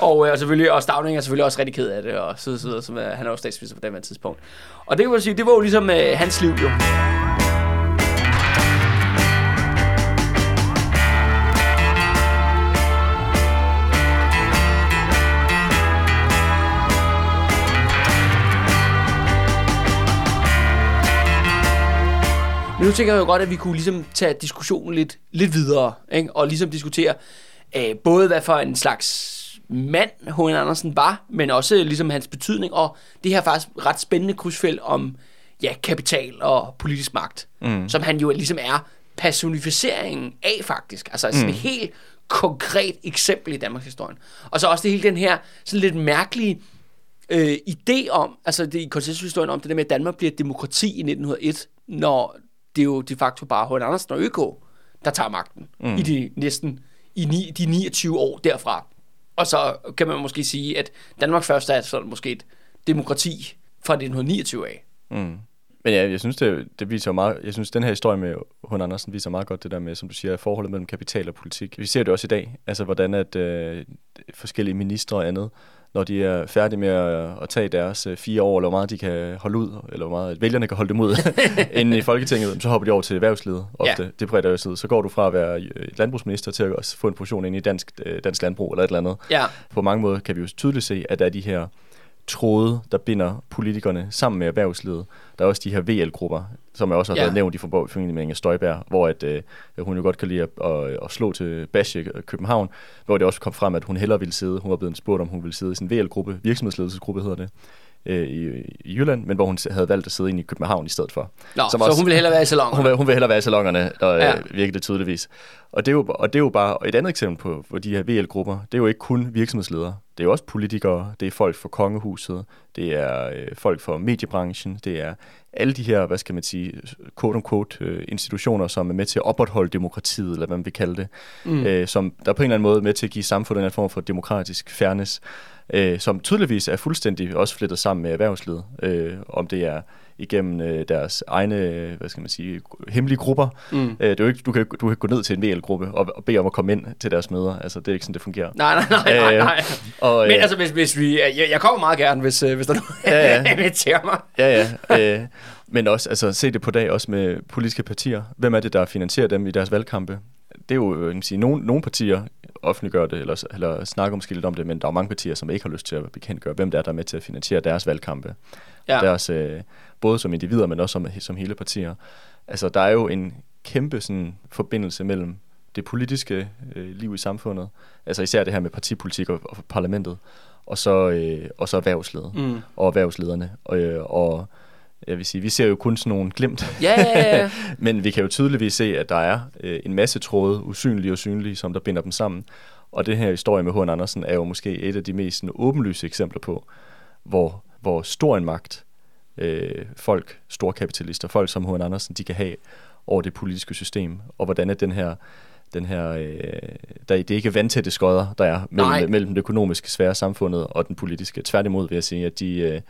og, øh, og selvfølgelig, og Stavning er selvfølgelig også rigtig ked af det, og så videre, som er, han er jo statsminister på det tidspunkt. Og det kan man sige, det var jo ligesom øh, hans liv jo. Nu tænker jeg jo godt, at vi kunne ligesom tage diskussionen lidt, lidt videre, ikke? og ligesom diskutere øh, både hvad for en slags mand H.N. Andersen var, men også ligesom hans betydning, og det her faktisk ret spændende krydsfelt om ja, kapital og politisk magt, mm. som han jo ligesom er personificeringen af faktisk, altså sådan et helt konkret eksempel i Danmarks historie. Og så også det hele den her sådan lidt mærkelige øh, idé om, altså det i konsensushistorien om det der med, at Danmark bliver et demokrati i 1901, når det er jo de facto bare H.N. Andersen og ØK, der tager magten mm. i de næsten i ni, de 29 år derfra. Og så kan man måske sige, at Danmark først er sådan måske et demokrati fra 1929 af. Men ja, jeg synes, det, det viser meget, jeg synes, den her historie med Hun Andersen viser meget godt det der med, som du siger, forholdet mellem kapital og politik. Vi ser det også i dag, altså hvordan at øh, forskellige ministre og andet, når de er færdige med at, at tage deres øh, fire år, eller hvor meget de kan holde ud, eller hvor meget vælgerne kan holde dem ud [LAUGHS] inde i Folketinget, så hopper de over til erhvervslivet ofte. Ja. Det private erhvervsliv. Så går du fra at være øh, landbrugsminister til at også få en position ind i dansk, øh, dansk landbrug eller et eller andet. Ja. På mange måder kan vi jo tydeligt se, at der er de her tråde, der binder politikerne sammen med erhvervslivet. Der er også de her VL-grupper, som jeg også har Ja. været nævnt i forbindelse med Inger Støjberg, hvor at, øh, hun jo godt kan lide at, at, at slå til Basje København, hvor det også kom frem, at hun hellere ville sidde, hun var blevet spurgt, om hun ville sidde i sin VL-gruppe, virksomhedsledelsesgruppe hedder det, øh, i, i Jylland, men hvor hun havde valgt at sidde ind i København i stedet for. Nå, Som så også- hun vil hellere være i salon. Hun vil, hun vil hellere være i salongerne, og Ja. ja. virkede det tydeligvis. Og det, er jo, og det er jo bare et andet eksempel på, på de her VL-grupper. Det er jo ikke kun virksomhedsledere. Det er jo også politikere, det er folk fra kongehuset, det er øh, folk fra mediebranchen, det er alle de her, hvad skal man sige, quote-unquote øh, institutioner, som er med til at opretholde demokratiet, eller hvad man vil kalde det, mm. øh, som der er på en eller anden måde er med til at give samfundet en form for demokratisk fairness, øh, som tydeligvis er fuldstændig også flettet sammen med erhvervslivet, øh, om det er igennem øh, deres egne, øh, hvad skal man sige, hemmelige grupper. Mm. Øh, det er jo ikke, du, kan, du kan gå ned til en VL-gruppe og, og bede om at komme ind til deres møder. Altså, det er ikke sådan, det fungerer. Nej, nej, nej, nej, Øh, nej. og, Men øh, altså, hvis, hvis vi... Jeg, jeg kommer meget gerne, hvis, øh, hvis der er nogen, Ja, ja. [LAUGHS] inviterer mig. Ja, ja. Øh, men også, altså, se det på dag også med politiske partier. Hvem er det, der finansierer dem i deres valgkampe? Det er jo, øh, kan man sige, nogle, nogle partier offentliggør det, eller, eller snakker måske lidt om det, men der er mange partier, som ikke har lyst til at bekendtgøre, hvem det er, der er med til at finansiere deres valgkampe. Ja. Ja. Deres, øh, både som individer, men også som, som hele partier. Altså, der er jo en kæmpe sådan, forbindelse mellem det politiske øh, liv i samfundet, altså især det her med partipolitik og, og parlamentet, og så, øh, og så erhvervslivet Mm. og erhvervslederne. Og, øh, og jeg vil sige, vi ser jo kun sådan nogle glimt, Ja, ja, ja. [LAUGHS] men vi kan jo tydeligvis se, at der er øh, en masse tråde, usynlige og synlige, som der binder dem sammen. Og det her historie med H.N. Andersen er jo måske et af de mest sådan, åbenlyse eksempler på, hvor, hvor stor en magt øh, folk, storkapitalister, folk som H.N. Andersen, de kan have over det politiske system, og hvordan er den her den her, øh, der, det er ikke vandtætte skodder, der er Nej. mellem, mellem den økonomiske sfære af samfundet og den politiske. Tværtimod vil jeg sige, at de, øh,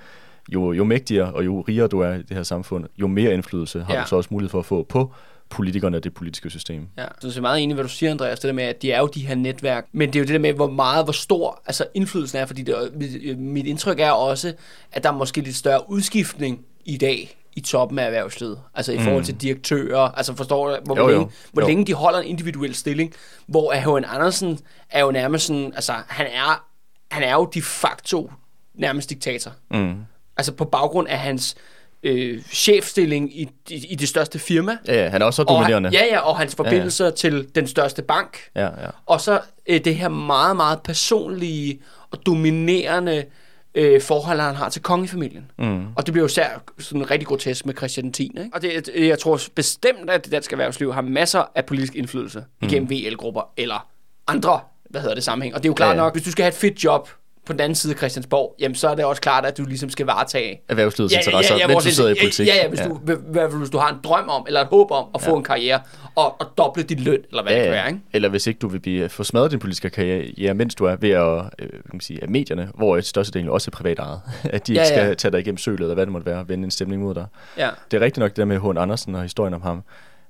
jo, jo mægtigere og jo rigere du er i det her samfund, jo mere indflydelse har Ja. du så også mulighed for at få på politikerne og det politiske system. Ja, så jeg er meget enig i, hvad du siger, Andreas, det der med, at de er jo de her netværk, men det er jo det der med, hvor meget, hvor stor altså indflydelsen er, fordi det, mit, mit indtryk er også, at der er måske lidt større udskiftning i dag i toppen af erhvervslivet, altså i forhold til direktører, altså forstår du, hvor, Jo, jo. længe, hvor Jo. længe de holder en individuel stilling, hvor H.N. Andersen er jo nærmest sådan, altså han er, han er jo de facto nærmest diktator. Mm. Altså på baggrund af hans øh, chefstilling i, i, i det største firma, Ja, ja, han er også så og, dominerende. ja, ja, og hans forbindelser ja, ja. til den største bank. ja, ja. Og så øh, det her meget, meget personlige og dominerende øh, forhold, han har til kongefamilien. Mm. Og det bliver jo sær sådan rigtig grotesk med Christian 10. Ikke? Og det, øh, jeg tror bestemt, at det danske erhvervsliv har masser af politisk indflydelse mm. igennem VL-grupper eller andre, hvad hedder det, sammenhæng. Og det er jo klart Ja, ja. nok, hvis du skal have et fedt job på den anden side af Christiansborg, jamen så er det også klart, at du ligesom skal varetage Erhvervslivets interesser, mens vores du sidder i politik. Ja, ja, hvis, Du, i hvert fald, hvis du har en drøm om, eller et håb om at få en karriere, og, og doble din løn, eller hvad ja, det kan være, ikke? Eller hvis ikke du vil blive få smadret din politiske karriere, mens du er ved at, øh, kan man sige, at medierne, hvor et størstedelen også er privat ejet, [LAUGHS] at de ikke Ja, ja. skal tage dig igennem sølet, eller hvad det måtte være, vende en stemning mod dig. Ja. Det er rigtigt nok det der med H.N. Andersen og historien om ham.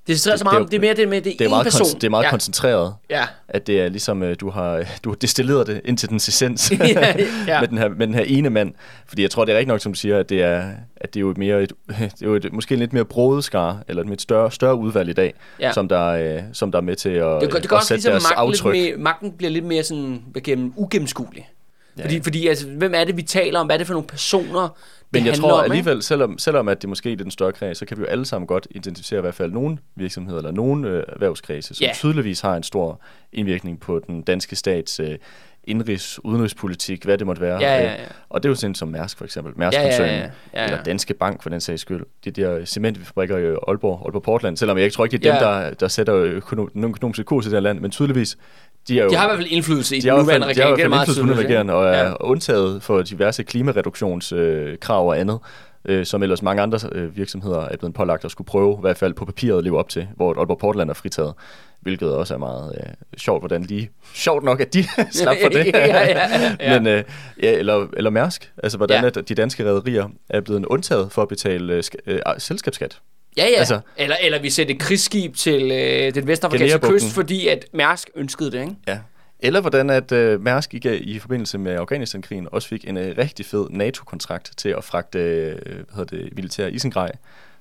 Det er så meget, det, det er mere det med, det er, det er meget, person. kon- det er meget ja. koncentreret. Ja. At det er ligesom, øh, du har, [LAUGHS] du har destilleret det ind til den essens [LAUGHS] Ja, ja. [LAUGHS] med, den her, med den her ene mand. Fordi jeg tror, det er rigtigt nok, som siger, at det er, at det er jo et mere et, det er jo et, måske en lidt mere broet skar, eller et større, større udvalg i dag, Ja. som, der, øh, som der er med til at, Det, det at sætte ligesom, deres magten, lidt aftryk. mere, magten bliver lidt mere sådan, gennem ugennemskuelig. Ja. Fordi, fordi altså, hvem er det, vi taler om? Hvad er det for nogle personer, det Men jeg tror om, ikke? alligevel, selvom, selvom at det måske er den større kreds, så kan vi jo alle sammen godt identificere i hvert fald nogle virksomheder eller nogle øh, erhvervskredse, som Ja. tydeligvis har en stor indvirkning på den danske stats øh, indrigs, udenrigspolitik, hvad det måtte være. Ja, ja, ja. Øh, Og det er jo sådan som Mærsk for eksempel, Ja, ja, Mærsk-koncernen, ja, ja, ja. eller Danske Bank for den sags skyld. De der cementfabrikker i Aalborg, Aalborg Portland, selvom jeg ikke tror ikke, det er dem, Ja. der, der sætter økonom, den økonomiske kurs i det her land, men tydeligvis, de er jo... De har i hvert fald indflydelse i de den nuværende fald, de har i regering. hvert er fald meget indflydelse regering, og er Ja. undtaget for diverse klimareduktionskrav og andet, øh, som ellers mange andre øh, virksomheder er blevet pålagt at skulle prøve, i hvert fald på papiret at leve op til, hvor Aalborg Portland er fritaget, hvilket også er meget øh, sjovt, hvordan lige... Sjovt nok, at de [LAUGHS] slap for det. Ja, ja, ja, ja. Men, øh, ja, eller, eller Mærsk, altså hvordan Ja. at de danske rædderier er blevet undtaget for at betale øh, øh, selskabsskat. Ja, ja. Altså- eller, eller vi sætter et krigsskib til øh, den vestafrikanske kyst, fordi at Mærsk ønskede det, ikke? Ja. Eller hvordan at øh, Mærsk i, i forbindelse med Afghanistan-krigen også fik en øh, rigtig fed NATO-kontrakt til at fragte øh, hvad hedder det, militær isengrej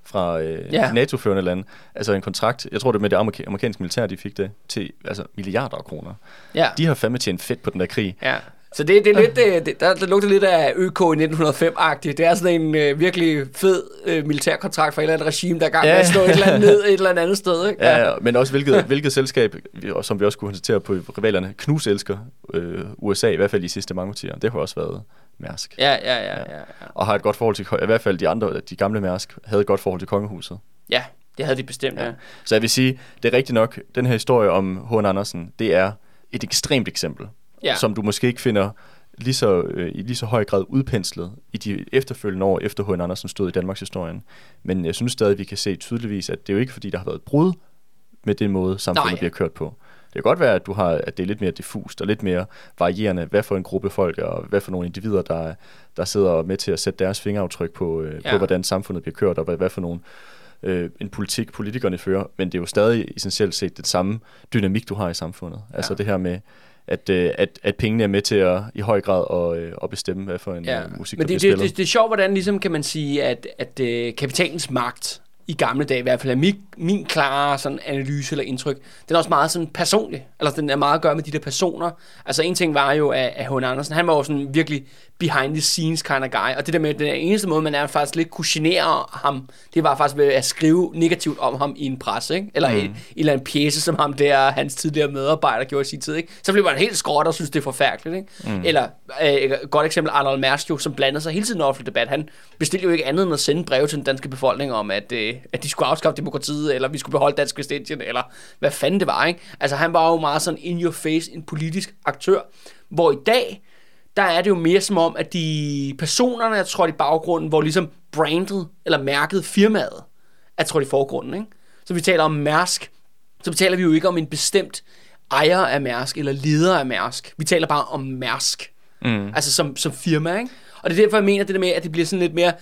fra øh, Ja. ja. NATO-førende lande. Altså en kontrakt, jeg tror det er med det amerika- amerikanske militær, de fik det, til altså milliarder af kroner. Ja. De har fandme tjent fedt på den der krig. Ja. Så det, det er lidt, øh, det, der, der lugter lidt af ØK i 1905-agtigt. Det er sådan en øh, virkelig fed øh, militærkontrakt fra et eller andet regime, der er gang med Ja. at slå et eller andet ned et eller andet sted. Ikke? Ja, ja, men også hvilket, hvilket selskab, som vi også kunne konstatere på rivalerne, knus elsker øh, USA, i hvert fald i sidste mange årtier. Det har også været Mærsk. ja, ja, ja, ja, ja. Og har et godt forhold til, i hvert fald de andre, de gamle Mærsk, havde et godt forhold til kongehuset. Ja, det havde de bestemt, ja. Ja. Så jeg vil sige, det er rigtigt nok, den her historie om H.N. Andersen, det er et ekstremt eksempel, Ja. som du måske ikke finder lige så, øh, i lige så høj grad udpenslet i de efterfølgende år, efter H.N. Andersen stod i Danmarks historien. Men jeg synes stadig, vi kan se tydeligvis, at det er jo ikke fordi, der har været et brud med den måde, samfundet Nej. bliver kørt på. Det kan godt være, at, du har, at det er lidt mere diffust og lidt mere varierende, hvad for en gruppe folk og hvad for nogle individer, der, der sidder med til at sætte deres fingeraftryk på, øh, Ja. på hvordan samfundet bliver kørt, og hvad, hvad for nogle øh, en politik, politikerne fører, men det er jo stadig essentielt set det samme dynamik, du har i samfundet. Ja. Altså det her med, at, øh, at, at pengene er med til at i høj grad at, øh, at bestemme, hvad for en Ja, ja. musik, men der det, bliver det, spillet. det, det er sjovt, hvordan ligesom kan man sige, at, at uh, kapitalens magt i gamle dage, i hvert fald er min, min klare sådan analyse eller indtryk, den er også meget sådan personlig. Altså den er meget at gøre med de der personer. Altså en ting var jo, at, at H.N. Andersen, han var jo sådan virkelig behind the scenes kind of guy. Og det der med, den eneste måde, man er faktisk lidt kunne genere ham, det var faktisk ved at skrive negativt om ham i en presse, ikke? Eller mm. en, en eller anden pjæse, som ham der, hans tidligere medarbejder gjorde i sin tid, ikke? Så blev man helt skråt og synes, det er forfærdeligt, ikke? Mm. Eller øh, et godt eksempel, Arnold Mærsk jo, som blandede sig hele tiden i offentlig debat. Han bestilte jo ikke andet end at sende breve til den danske befolkning om, at, øh, at de skulle afskaffe demokratiet, eller vi skulle beholde Dansk Vestindien, eller hvad fanden det var, ikke? Altså han var jo meget sådan in your face, en politisk aktør, hvor i dag, der er det jo mere som om, at de personerne er trådt i baggrunden, hvor ligesom brandet eller mærket firmaet er trådt i forgrunden. Ikke? Så vi taler om Mærsk, så taler vi jo ikke om en bestemt ejer af Mærsk eller leder af Mærsk. Vi taler bare om Mærsk. Mm. Altså som, som firma, ikke? Og det er derfor, jeg mener det der med, at det bliver sådan lidt mere...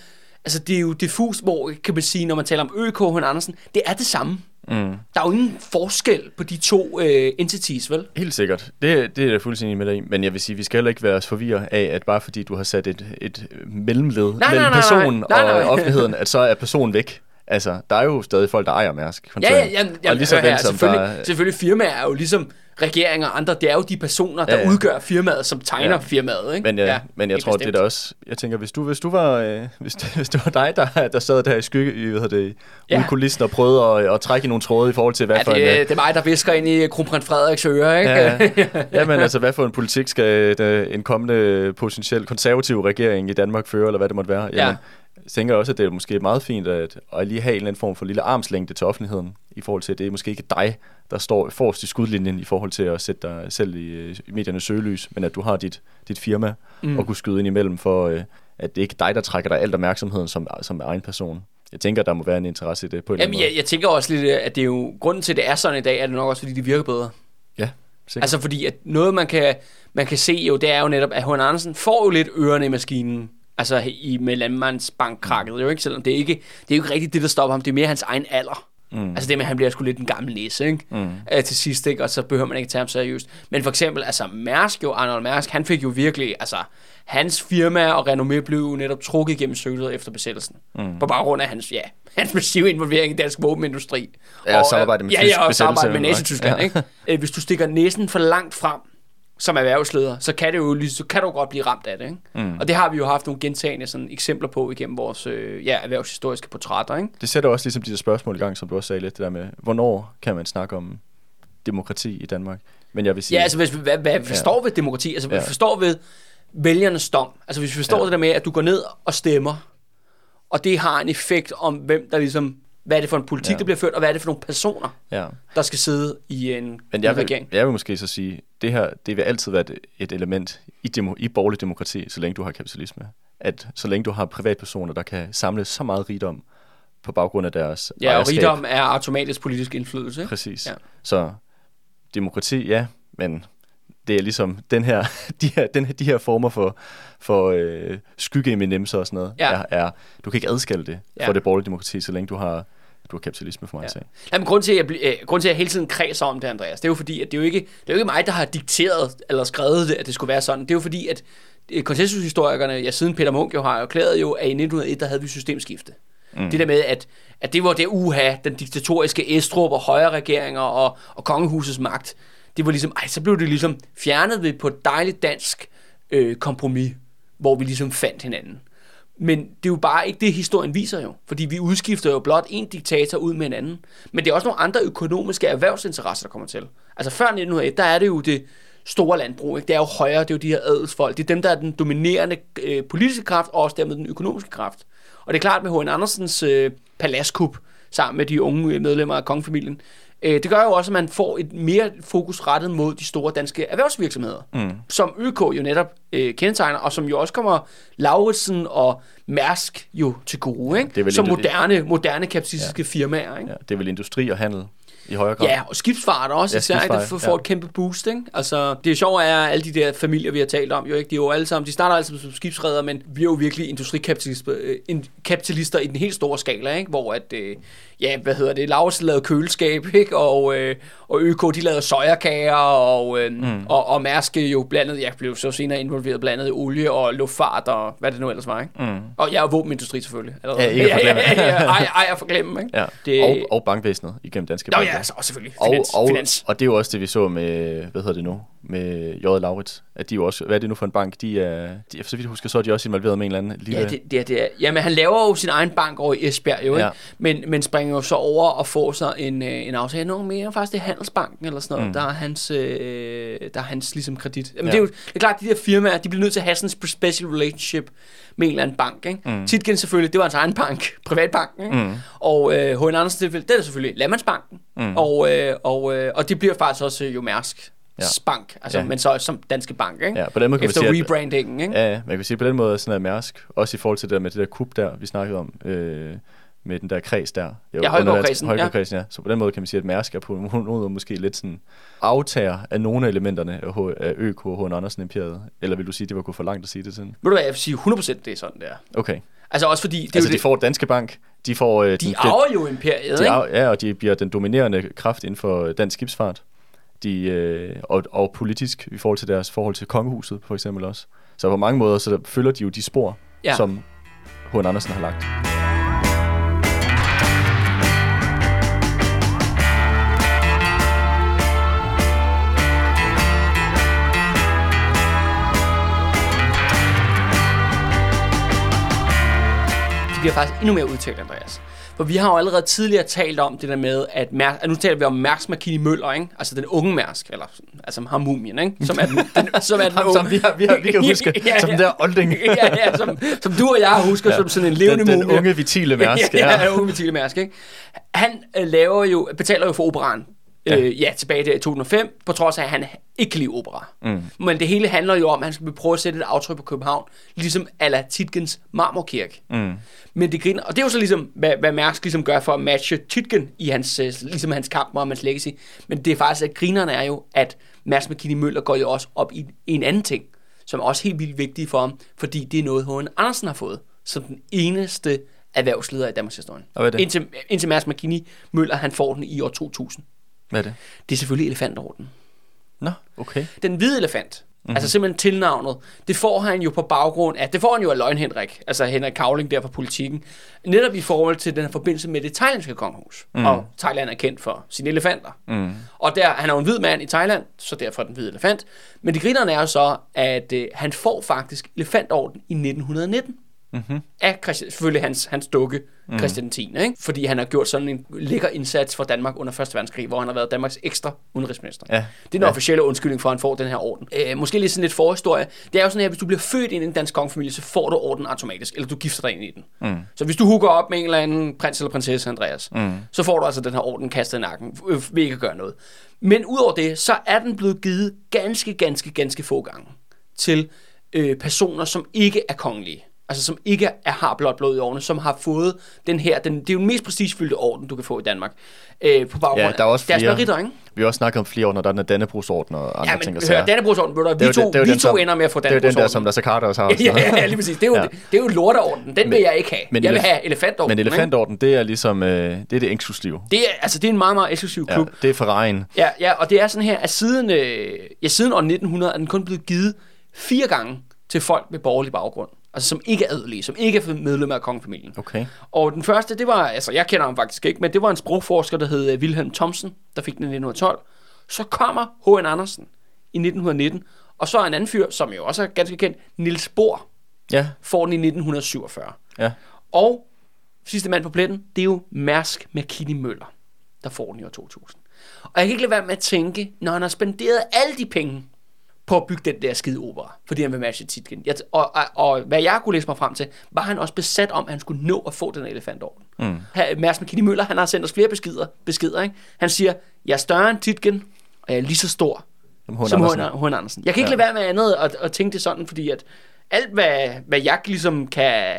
Altså det er jo diffust, hvor kan man sige, når man taler om ØK og Andersen, det er det samme. Mm. Der er jo ingen forskel på de to øh, entities, vel? Helt sikkert. Det, det er jeg fuldstændig med dig i. Men jeg vil sige, vi skal heller ikke være os forvirret af, at bare fordi du har sat et, et mellemled nej, mellem nej, personen nej, nej. og offentligheden, at så er personen væk. Altså, der er jo stadig folk, der ejer Mærsk. Ja, ja, ja, ja og lige så her, som selvfølgelig, der, selvfølgelig firmaer er jo ligesom regeringer og andre, det er jo de personer, der ja, Ja, ja. ja. udgør firmaet, som tegner ja. Ja. firmaet, ikke? Men, ja, men jeg tror, det er bestemt. også... Jeg tænker, hvis du, hvis du var... Øh, hvis, det, hvis det var dig, der, der sad der i skygge, i, hvad det, Ja. ja. ude kulissen og prøvede at, at, trække i nogle tråde i forhold til, hvad Ja, for en... det, øh, det er mig, der visker ind i kronprins Frederiks ører, ikke? Ja, ja. [LAUGHS] men altså, hvad for en politik skal øh, en kommende potentiel konservativ regering i Danmark føre, eller hvad det måtte være? Ja. Jeg tænker også, at det er måske meget fint at, at lige have en eller anden form for lille armslængde til offentligheden, i forhold til, at det er måske ikke dig, der står forrest i skudlinjen i forhold til at sætte dig selv i, i mediernes søgelys, men at du har dit, dit firma mm. og kunne skyde ind imellem for, øh, at det ikke er dig, der trækker dig alt opmærksomheden som, som egen person. Jeg tænker, der må være en interesse i det på en Jamen, eller anden jeg, jeg tænker også lidt, at det er jo, grunden til, at det er sådan i dag, er det nok også, fordi det virker bedre. måde. Ja, sikkert. Altså fordi, at noget man kan, man kan se jo, det er jo netop, at H.N. Andersen får jo lidt ørerne i maskinen. Altså i, med landmandsbankkrakket jo ikke, selvom det er ikke, det er jo ikke rigtigt det, der stopper ham. Det er mere hans egen alder. Mm. Altså det med, at han bliver sgu lidt en gammel næse, ikke? Mm. Øh, til sidst, ikke? Og så behøver man ikke tage ham seriøst. Men for eksempel, altså Mærsk jo, Arnold Mærsk, han fik jo virkelig, altså hans firma og renommé blev jo netop trukket gennem sølet efter besættelsen. Mm. På baggrund af hans, ja, [LAUGHS] hans massive involvering i dansk våbenindustri. Ja, og samarbejde med ja, tysk ja, og samarbejde med? Nazi-Tyskland, Ja. ikke? Øh, Hvis du stikker næsen for langt frem, som erhvervsleder, så kan, det jo, så kan du godt blive ramt af det. Ikke? Mm. Og det har vi jo haft nogle gentagende sådan, eksempler på igennem vores øh, ja, erhvervshistoriske portrætter. Ikke? Det sætter også ligesom de der spørgsmål i gang, som du også sagde lidt, det der med, hvornår kan man snakke om demokrati i Danmark? Men jeg vil sige, Ja, altså hvis, vi- hvad, hvad forstår ved demokrati, altså Ja. vi forstår ved vælgernes dom, altså hvis vi forstår Ja. det der med, at du går ned og stemmer, og det har en effekt om, hvem der ligesom, hvad er det for en politik, Ja. der bliver ført, og hvad er det for nogle personer, ja. der skal sidde i en, Men en jeg vil, regering. jeg vil måske så sige, det her, det vil altid være et, et element i, demo, i borgerlig demokrati, så længe du har kapitalisme. At så længe du har privatpersoner, der kan samle så meget rigdom på baggrund af deres Ja, og rigdom er automatisk politisk indflydelse. Ikke? Præcis. Ja. Så demokrati, ja, men det er ligesom den her, [LAUGHS] de her, den her, de her former for, for øh, skyggeeminenser og sådan noget, Ja. er, er, du kan ikke adskille det Ja. fra det borgerlige demokrati, så længe du har, du har kapitalisme for mig Ja. at sige. Jamen, grund til, at jeg, bl- øh, grund til, at jeg hele tiden kredser om det, Andreas, det er jo fordi, at det er jo ikke, det er jo ikke mig, der har dikteret eller skrevet det, at det skulle være sådan. Det er jo fordi, at øh, konsensushistorikerne, ja, siden Peter Munk jo har erklæret jo, at i 1901, der havde vi systemskifte. Mm. Det der med, at, at det var det uha, den diktatoriske Estrup og højre regeringer og, og kongehusets magt. Det var ligesom, ej, så blev det ligesom fjernet ved på et dejligt dansk øh, kompromis, hvor vi ligesom fandt hinanden. Men det er jo bare ikke det, historien viser jo. Fordi vi udskifter jo blot en diktator ud med en anden. Men det er også nogle andre økonomiske erhvervsinteresser, der kommer til. Altså før 1901, der er det jo det store landbrug. Ikke? Det er jo højere, det er jo de her adelsfolk. Det er dem, der er den dominerende øh, politiske kraft, og også dermed den økonomiske kraft. Og det er klart med H.N. Andersens øh, paladskup, sammen med de unge medlemmer af kongefamilien, det gør jo også, at man får et mere fokus rettet mod de store danske erhvervsvirksomheder, mm. som ØK jo netop øh, kendetegner, og som jo også kommer Lauritsen og Mærsk jo til gode, ikke? det som moderne, moderne kapitalistiske ja. firmaer. Ikke? Ja, det er vel industri og handel i højere grad. Ja, og skibsfart også, Ja, især, ikke? der skibsfart, får, ja. et kæmpe boost. Ikke? Altså, det er sjovt, er alle de der familier, vi har talt om, jo ikke, de er jo alle sammen, de starter altid som skibsredere, men vi er jo virkelig industrikapitalister øh, kapitalister i den helt store skala, ikke? hvor at, øh, ja, hvad hedder det, Lars lavede køleskab, ikke? Og, øh, og ØK, de lavede sojakager, og, øh, mm. og, og Mærsk jo blandet, jeg blev så senere involveret blandet i olie og luftfart, og hvad det nu ellers var, ikke? Mm. Og jeg er våbenindustri selvfølgelig. allerede. Ja, ikke at forglemme. [LAUGHS] ja, ja, ja, ej, ej, at forglemme, ikke? Ja. Det- Og, og bankvæsenet igennem danske Nå banker. ja, og selvfølgelig. og, Finans, og, finans. og det er jo også det, vi så med, hvad hedder det nu, med J. Laurits, at de jo også, hvad er det nu for en bank, de er, de, så vidt jeg husker, så er de også involveret med en eller anden lille... Ja, det, det, er- det er. Jamen, han laver jo sin egen bank over i Esbjerg, jo, ikke? Ja. Men, men springer jo så over og får sig en, øh, en aftale. Nogle mere faktisk, det er Handelsbanken eller sådan noget. Mm. Der er hans, øh, der er hans ligesom kredit. Jamen, Ja. det er jo det er klart, de der firmaer, de bliver nødt til at have sådan en special relationship med en eller anden bank, ikke? Mm. Titgen selvfølgelig, det var hans egen bank, [LAUGHS] privatbanken, ikke? Mm. Og øh, H.N. Andersen tilfælde, det er selvfølgelig Landmandsbanken. Mm. Og, øh, og, øh, og det bliver faktisk også øh, jo Mærsk. Ja. Bank, altså, Ja. men så som Danske Bank, ikke? Ja, på den måde kan man Efter sige, at- rebrandingen, ikke? Ja, ja, man kan sige på den måde, sådan er Mærsk, også i forhold til det der med det der kub der, vi snakkede om, øh, med den der kreds der. Er jo Ja, Højgaardkredsen, Højgaardkredsen, ja. Så på den måde kan man sige, at Mærsk er på nogen måde måske lidt sådan aftager af nogle af elementerne af, ØK og H. Andersen Imperiet. Eller vil du sige, det var gået for langt at sige det sådan? Ved du hvad, jeg vil sige 100% det er sådan der. Okay. Altså også fordi, det er altså, de det, får Danske Bank, de får... Øh, de arver jo imperiet, de ikke? arver, ja, og de bliver den dominerende kraft inden for dansk skibsfart. De, øh, og, og politisk i forhold til deres forhold til kongehuset, for eksempel også. Så på mange måder, så følger de jo de spor, Ja. som H. Andersen har lagt. De bliver faktisk endnu mere udtalt, Andreas. For vi har jo allerede tidligere talt om det der med, at Mærsk, nu taler vi om Mærsk Makini Møller, ikke? Altså den unge Mærsk, eller altså ham mumien, ikke? Som er den, den, [LAUGHS] som er den unge. som vi har- vi har- vi kan [LAUGHS] huske, som den der olding. [LAUGHS] ja, ja, som, som du og jeg husker ja. som sådan en levende Den, den mumie. unge vitile Mærsk. ja, ja, ja, unge Mathilde Mærsk, ikke? Han øh, laver jo, betaler jo for operan. Ja. Øh, ja, tilbage der i 2005, på trods af, at han ikke kan lide opera. Mm. Men det hele handler jo om, at han skal prøve at sætte et aftryk på København, ligesom ala Titgens marmorkirke. Mm. Men det griner, og det er jo så ligesom, hvad, hvad Mærsk ligesom gør for at matche Titgen i hans, øh, ligesom hans kamp om hans legacy. Men det er faktisk, at grinerne er jo, at Mærsk McKinney Møller går jo også op i en anden ting, som er også helt vildt vigtig for ham, fordi det er noget, H.N. Andersen har fået, som den eneste erhvervsleder i Danmarks historie. Indtil, indtil Mads McKinney Møller, han får den i år 2000. Hvad er det? Det er selvfølgelig elefantorden. Nå, okay. Den hvide elefant, Mhm. mm-hmm. altså simpelthen tilnavnet, det får han jo på baggrund af, det får han jo af Løgn Henrik, altså Henrik Kavling der fra politikken, netop i forhold til den her forbindelse med det thailandske kongehus. Mm. Og Thailand er kendt for sine elefanter. Mm. Og der, han er jo en hvid mand i Thailand, så derfor den hvide elefant. Men det grinerne er jo så, at øh, han får faktisk elefantorden i 1919 Mm-hmm. af Christian, selvfølgelig hans, hans dukke, mm. Christian 10. Ikke? Fordi han har gjort sådan en lækker indsats for Danmark under 1. verdenskrig, hvor han har været Danmarks ekstra udenrigsminister. Ja. Det er den Ja. officielle undskyldning for, at han får den her orden. Øh, måske lige sådan lidt forhistorie. Det er jo sådan her, hvis du bliver født ind i en dansk kongefamilie, så får du orden automatisk, eller du gifter dig ind i den. Mm. Så hvis du hooker op med en eller anden prins eller prinsesse, Andreas, Mm. så får du altså den her orden kastet i nakken, øh, ved ikke at gøre noget. Men udover det, så er den blevet givet ganske, ganske, ganske få gange til øh, personer, som ikke er kongelige. Altså som ikke er, har blot blod i årene, som har fået den her, den, det er jo den mest prestigefyldte orden, du kan få i Danmark. Øh, på baggrund Ja, der er også af deres flere. ikke? Vi har også snakket om flere år, når der er den Dannebrugsorden og andre Ja, ting. men og hør, sager. Dannebrugsorden, ved du, vi Det to, det vi den, to ender med at få Det er jo den der, Dannebrugsorden. som Lasse Carter også har. [LAUGHS] ja, ja, ja, lige præcis. Det er jo, Ja. ja. det er jo lorteorden. Den vil Men- jeg ikke have. men jeg vil have elefantorden. Men elefantorden, det er ligesom, øh, det er det eksklusive. Det er, altså, det er en meget, meget eksklusiv Ja, klub. det er Ferrari'en. Ja, ja, og det er sådan her, at siden, øh, ja, siden år 1900 er den kun blevet givet fire gange til folk med borgerlig baggrund. Altså som ikke er adelige, som ikke er medlemmer af kongefamilien. Okay. Og den første, det var, altså jeg kender ham faktisk ikke, men det var en sprogforsker, der hed øh, Wilhelm Thomsen, der fik den i 1912. Så kommer H.N. Andersen i 1919, og så er en anden fyr, som jo også er ganske kendt, Niels Bohr, Ja, får den i 1947. ja. Og sidste mand på pletten, det er jo Mærsk McKinney Møller, der får den i år 2000. Og jeg kan ikke lade være med at tænke, når han har spenderet alle de penge på at bygge den der skide opera, fordi han vil matche titlen. Jeg, og, og, og, hvad jeg kunne læse mig frem til, var han også besat om, at han skulle nå at få den elefantorden. Mm. Mærsk McKinney Møller, han har sendt os flere beskeder, beskeder ikke? Han siger, jeg er større end Titgen, og jeg er lige så stor Som H. som Andersen. H. H. Andersen. Jeg kan ikke ja. lade være med andet at, at tænke det sådan, fordi at alt, hvad, hvad jeg ligesom kan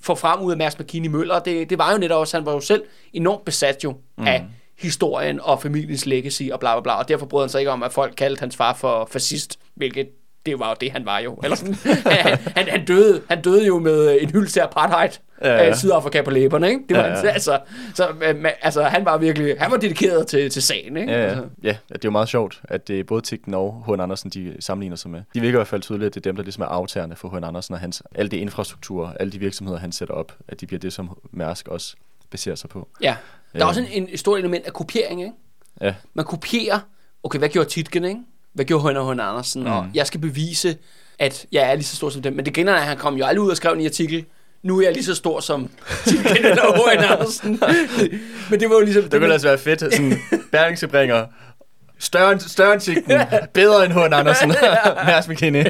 få frem ud af Mads McKinney Møller, det, det var jo netop også, han var jo selv enormt besat jo mm. af historien og familiens legacy og bla bla bla, og derfor brød han sig ikke om, at folk kaldte hans far for fascist, hvilket det var jo det, han var jo. Eller sådan. han, han, han, døde, han døde jo med en hyldest til apartheid Ja, ja, ja. Sydafrika på læberne, ikke? Det var, Ja, ja, ja. Altså, så, øh, ma- altså, han var virkelig, han var dedikeret til, til sagen, ikke? Ja, ja. Altså. ja, det er jo meget sjovt, at det er både Tigten og H. Andersen, de sammenligner sig med. De virker i hvert fald tydeligt, at det er dem, der ligesom er aftagerne for H. Andersen og hans, alle de infrastrukturer, alle de virksomheder, han sætter op, at de bliver det, som Mærsk også baserer sig på. Ja. Der er Ja. også en, en stort element af kopiering, ikke? Ja, Man kopierer, okay, hvad gjorde Titgen, ikke? Hvad gjorde Højner Højner Andersen? Mm. Og jeg skal bevise, at jeg er lige så stor som dem. Men det griner, at han kom jo aldrig ud og skrev en artikel. Nu er jeg lige så stor som Titgen [LAUGHS] eller Højner Andersen. [LAUGHS] Men det var jo ligesom... det ville altså være fedt, sådan Berlingske bringer større, end- større end Tigten, [LAUGHS] bedre end H. Andersen, Mærsk McKinney.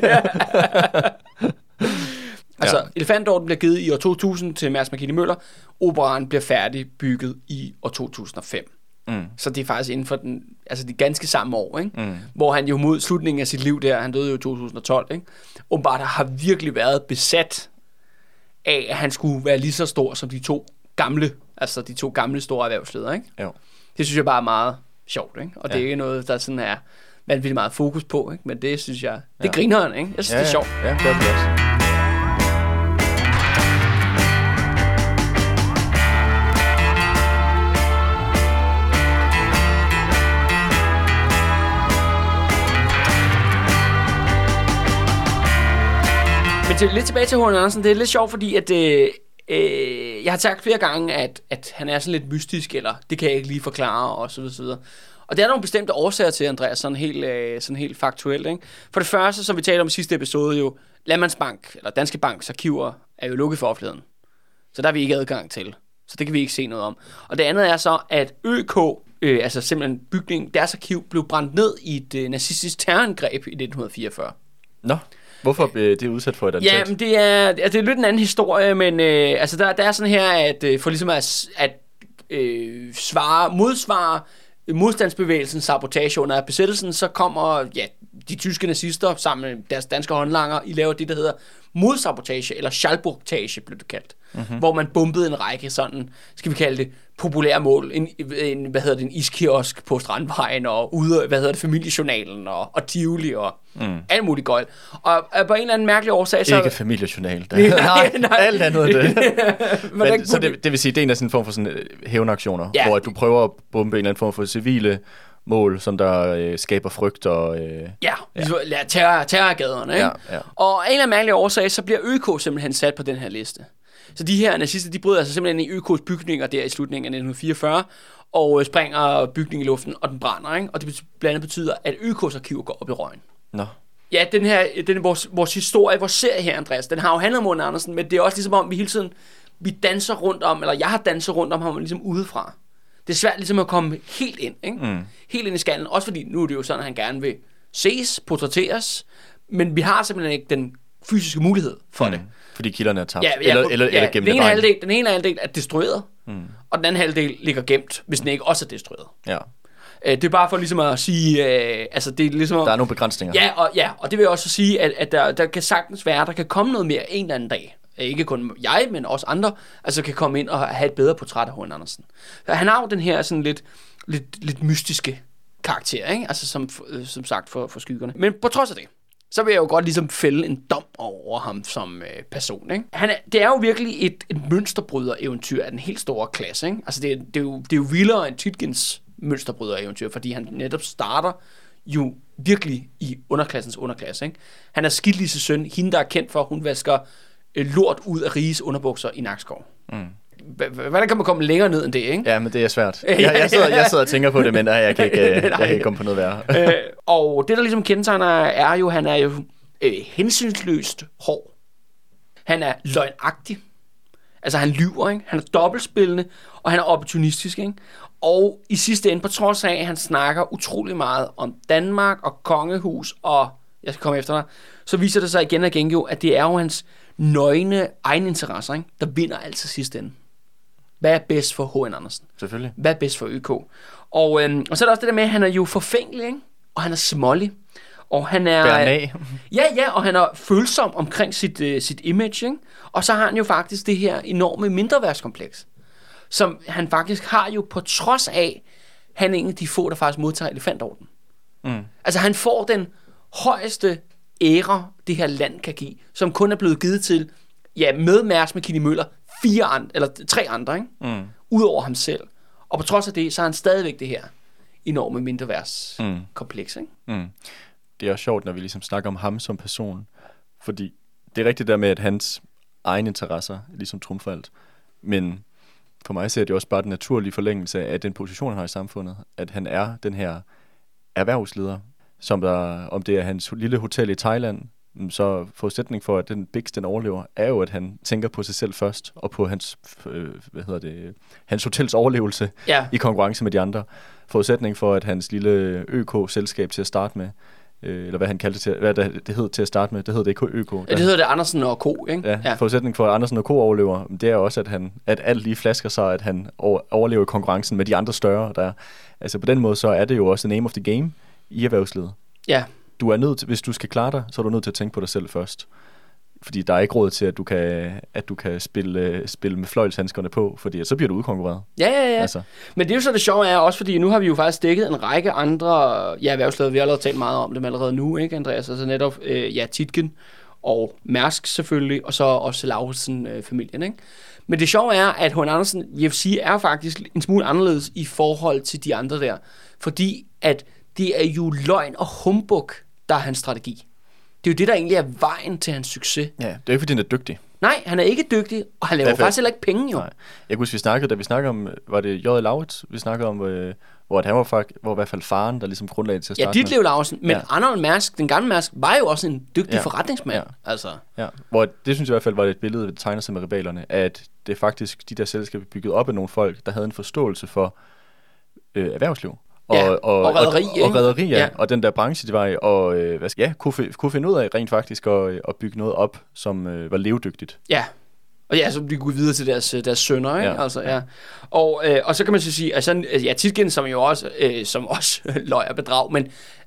Altså, Ja. elefantorden bliver givet i år 2000 til Mads McKinney Møller. Operaen bliver færdig bygget i år 2005. Mm. Så det er faktisk inden for den, altså de ganske samme år, ikke? Mm. hvor han jo mod slutningen af sit liv der, han døde jo i 2012, ikke? åbenbart har virkelig været besat af, at han skulle være lige så stor som de to gamle, altså de to gamle store erhvervsledere. Ikke? Jo. Det synes jeg bare er meget sjovt, ikke? og det Ja. er ikke noget, der sådan er vanvittigt meget fokus på, ikke? men det synes jeg, det Ja. griner han, ikke? Jeg synes, Ja, det er sjovt. Ja, det er det også. Til, lidt tilbage til H.N. Andersen, det er lidt sjovt, fordi at, øh, øh, jeg har sagt flere gange, at, at han er sådan lidt mystisk, eller det kan jeg ikke lige forklare, og så videre, så videre. Og der er nogle bestemte årsager til, Andreas, sådan helt, øh, sådan helt faktuelt. Ikke? For det første, som vi talte om i sidste episode, jo, Landmandsbank, eller Danske Banks arkiver, er jo lukket for offentligheden. Så der har vi ikke adgang til. Så det kan vi ikke se noget om. Og det andet er så, at ØK, øh, altså simpelthen bygningen, deres arkiv, blev brændt ned i et øh, nazistisk terrorangreb i 1944. Nå, hvorfor blev det udsat for et attentat? Ja, men det er, altså, det er lidt en anden historie, men øh, altså, der, der er sådan her, at øh, for ligesom at, at øh, svare, modsvare modstandsbevægelsen sabotage under besættelsen, så kommer ja, de tyske nazister sammen med deres danske håndlanger, I laver det, der hedder modsabotage, eller Schallburgtage blev det kaldt. Mm-hmm. Hvor man bombede en række sådan, skal vi kalde det, populære mål. En, en hvad hedder det, en iskiosk på Strandvejen, og ude, hvad hedder det, familiejournalen, og, og Tivoli, og mm. alt muligt gøjl. Og, og på en eller anden mærkelig årsag, så... Ikke familiejournal. Der. [LAUGHS] [LAUGHS] nej, nej, alt andet [LAUGHS] det. Men, så det, det vil sige, det er en af sådan en form for sådan øh, hævnaktioner, ja. hvor du prøver at bombe en eller anden form for civile mål, som der øh, skaber frygt og... Øh, ja, ligesom, ja. terror, terrorgaderne, ikke? Ja, ja. Og af en eller anden mærkelig årsag, så bliver ØK simpelthen sat på den her liste. Så de her nazister, de bryder altså simpelthen i ØK's bygninger der i slutningen af 1944, og øh, springer bygningen i luften, og den brænder, ikke? Og det blandt andet betyder, at ØK's arkiv går op i røgen. Nå. Ja, den her, den, vores, vores historie, vores serie her, Andreas, den har jo handlet om Morten Andersen, men det er også ligesom om, vi hele tiden, vi danser rundt om, eller jeg har danset rundt om ham ligesom udefra. Det er svært ligesom at komme helt ind, ikke? Mm. Helt ind i skallen, også fordi nu er det jo sådan, at han gerne vil ses, portrætteres, men vi har simpelthen ikke den fysiske mulighed for mm. det. Fordi kilderne er tabt. Ja, ja, eller, eller, ja, eller gemt den ene, halvdel, den ene halvdel er destrueret, mm. og den anden halvdel ligger gemt, hvis den ikke også er destrueret. Ja. Øh, det er bare for ligesom at sige, øh, altså det er ligesom... Der er nogle begrænsninger. Ja, og, ja, og det vil også sige, at, at der, der kan sagtens være, der kan komme noget mere en eller anden dag. Ikke kun jeg, men også andre, altså kan komme ind og have et bedre portræt af H.N. Andersen. Han har jo den her sådan lidt, lidt, lidt mystiske karakter, ikke? Altså som, øh, som sagt for, for skyggerne. Men på trods af det, så vil jeg jo godt ligesom fælde en dom over ham som øh, person. Ikke? Han er, det er jo virkelig et, et mønsterbryder-eventyr af den helt store klasse. Ikke? Altså det, det, er jo, det er jo vildere end Tytkins mønsterbryder-eventyr, fordi han netop starter jo virkelig i underklassens underklasse. Ikke? Han er Skidlise søn, hende der er kendt for, hun vasker lort ud af riges underbukser i Nakskov. Mm. Hvordan kan man komme længere ned end det, ikke? Ja, men det er svært. [LAUGHS] Jeg, jeg, sidder, jeg sidder og tænker på det, men jeg kan ikke, [LAUGHS] jeg kan ikke komme på noget værre. øh, og det, der ligesom kendetegner, er jo, han er jo øh, hensynsløst hård. Han er løgnagtig. Altså, han lyver, ikke? Han er dobbeltspillende, og han er opportunistisk, ikke? Og i sidste ende, på trods af, at han snakker utrolig meget om Danmark og kongehus, og jeg skal komme efter dig, så viser det sig igen og igen jo, at det er jo hans nøgne egeninteresser, ikke? der vinder altid sidste ende. Hvad er bedst for H.N. Andersen? Selvfølgelig. Hvad er bedst for ØK? Og, øhm, og så er der også det der med, at han er jo forfængelig, ikke? og han er smålig. Og han er... [LAUGHS] Ja, ja, og han er følsom omkring sit, uh, sit image, ikke? Og så har han jo faktisk det her enorme mindreværdskompleks, som han faktisk har jo på trods af, han er en af de få, der faktisk modtager elefantorden. Mm. Altså han får den højeste ære, det her land kan give, som kun er blevet givet til, ja, med Mærs med Kini Møller, fire andre, eller tre andre, ikke? Mm. Udover ham selv. Og på trods af det, så har han stadigvæk det her enorme mindreværds mm. kompleks, ikke? Mm. Det er også sjovt, når vi ligesom snakker om ham som person, fordi det er rigtigt der med, at hans egne interesser ligesom trumfer alt. Men for mig ser det også bare den naturlige forlængelse af den position, han har i samfundet. At han er den her erhvervsleder, som der, om det er hans lille hotel i Thailand, så forudsætning for, at den Bix den overlever, er jo, at han tænker på sig selv først, og på hans, øh, hvad hedder det, hans hotels overlevelse ja. i konkurrence med de andre. Forudsætning for, at hans lille ØK-selskab til at starte med, øh, eller hvad han kaldte det til, hvad det, det hed til at starte med, det hed det ikke ØK. Ja, det hedder det Andersen og Co, ikke? Ja, ja. forudsætning for, at Andersen og Co overlever, det er også, at, han, at alt lige flasker sig, at han overlever konkurrencen med de andre større. Der. Altså på den måde, så er det jo også the name of the game i erhvervslivet. Ja. Du er nødt til, hvis du skal klare dig, så er du nødt til at tænke på dig selv først. Fordi der er ikke råd til, at du kan, at du kan spille, spille med fløjlshandskerne på, fordi så bliver du udkonkurreret. Ja, ja, ja. Altså. Men det er jo så det sjove er også, fordi nu har vi jo faktisk dækket en række andre ja, erhvervsledere. Vi har allerede talt meget om dem allerede nu, ikke Andreas? Altså netop, øh, ja, Titken og Mærsk selvfølgelig, og så også Lauritsen-familien, ikke? Men det sjove er, at H. Andersen, jeg vil sige, er faktisk en smule anderledes i forhold til de andre der. Fordi at det er jo løgn og humbug, der er hans strategi. Det er jo det, der egentlig er vejen til hans succes. Ja, det er ikke, fordi han er dygtig. Nej, han er ikke dygtig, og han laver Derfor, faktisk heller ikke penge jo. Nej. Jeg kunne huske, vi snakkede, da vi snakkede om, var det J. Laurits, vi snakkede om, øh, hvor han var, faktisk, hvor i hvert fald faren, der ligesom grundlagde til at starte Ja, dit Lev Lausen, men ja. Arnold Mærsk, den gamle Mærsk, var jo også en dygtig ja. forretningsmand. Ja. Altså. ja, hvor det synes jeg i hvert fald var et billede, der tegner sig med rivalerne, at det faktisk, de der selskaber bygget op af nogle folk, der havde en forståelse for øh, erhvervsliv og, ja, og, og rederi, og, og, rederi ja. ja. og den der branche, de var i, og øh, hvad skal, ja, kunne, kunne finde ud af rent faktisk at, at bygge noget op, som øh, var levedygtigt. Ja, og ja, så de kunne videre til deres, deres sønner, ikke? Ja. Altså, ja. Og, øh, og så kan man så sige, altså, ja, Titgen, som jo også, øh, som også [LAUGHS] løg og bedrag, men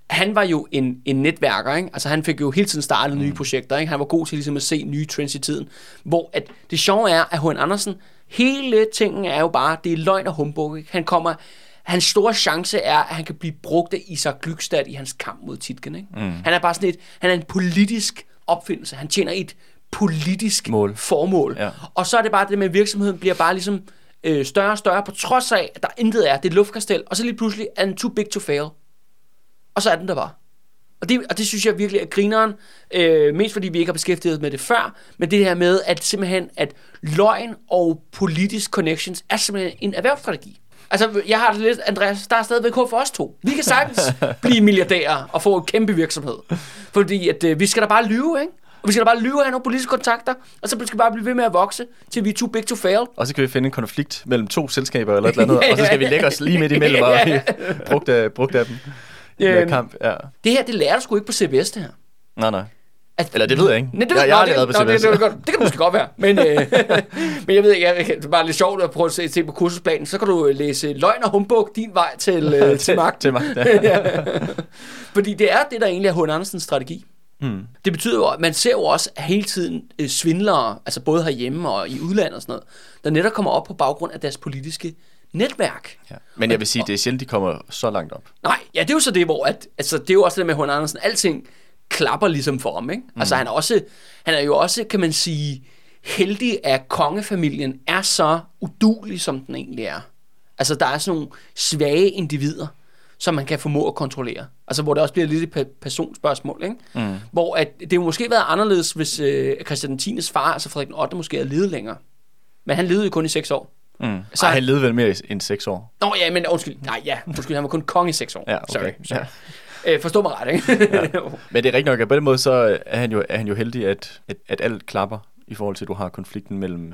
han var jo en, en netværker, ikke? Altså han fik jo hele tiden startet nye projekter, ikke? Han var god til ligesom at se nye trends i tiden. Hvor at det sjove er, at H.N. Andersen, hele tingen er jo bare, det er løgn og humbug, ikke? Han kommer, hans store chance er, at han kan blive brugt af Isak Glykstad i hans kamp mod Titken, ikke? Mm. Han er bare sådan et, han er en politisk opfindelse. Han tjener et politisk Mål. formål. Ja. Og så er det bare det med, at virksomheden bliver bare ligesom øh, større og større, på trods af, at der intet er. Det er et luftkastel, og så lige pludselig er den too big to fail. Og så er den der bare. Og det, og det synes jeg virkelig er grineren, øh, mest fordi vi ikke har beskæftiget med det før, men det her med, at simpelthen, at løgn og politisk connections er simpelthen en erhvervsstrategi. Altså, jeg har det lidt, Andreas, der er stadigvæk håb for os to. Vi kan sagtens [LAUGHS] blive milliardærer og få en kæmpe virksomhed. Fordi at, øh, vi skal da bare lyve, ikke? Og vi skal da bare lyve have nogle politiske kontakter, og så skal vi bare blive ved med at vokse, til vi er too big to fail. Og så kan vi finde en konflikt mellem to selskaber eller et eller andet, [LAUGHS] Ja, og så skal vi ja. lægge os lige midt imellem [LAUGHS] og Ja. brugt af, brugt af dem. Øhm. kamp, ja. Det her, det lærer du sgu ikke på CBS, det her. Nej, nej. At, Eller det ved jeg ikke. Nej, det, Jeg- jeg har aldrig været på CBS. det, det, det, det kan måske godt være. Men, øh, [LAUGHS] men jeg ved ikke, jeg, det er bare lidt sjovt at prøve at se, se på kursusplanen. Så kan du øh, læse løgn og humbug din vej til, [LAUGHS] øh, til magt. Til magt, [LAUGHS] ja. Fordi det er det, der egentlig er H. Andersens strategi. Hmm. Det betyder jo, at man ser jo også hele tiden øh, svindlere, altså både herhjemme og i udlandet og sådan noget, der netop kommer op på baggrund af deres politiske netværk. ja. Men jeg vil sige, det er sjældent, de kommer så langt op. Nej, ja, det er jo så det, hvor at, altså, det er jo også det med H. Andersen, alting klapper ligesom for ham, ikke? Mm. Altså han er, også, han er jo også, kan man sige, heldig, at kongefamilien er så udulig, som den egentlig er. Altså der er sådan nogle svage individer, som man kan formå at kontrollere. Altså hvor det også bliver lidt et pe- personspørgsmål, ikke? Mm. Hvor at, det jo måske været anderledes, hvis øh, Christian 10. far, altså Frederik den 8. måske havde levet længere. Men han levede jo kun i 6 år. Mm. Så- Så Ej, han levede vel mere end seks år. Nå ja, men undskyld. Nej, ja, undskyld, han var kun konge i 6 år. Ja, okay. Sorry, sorry. Øh, forstå mig ret, ikke? Ja. [LAUGHS] Men det er rigtigt nok, at på den måde så er han jo, er han jo heldig, at, at, at alt klapper i forhold til, at du har konflikten mellem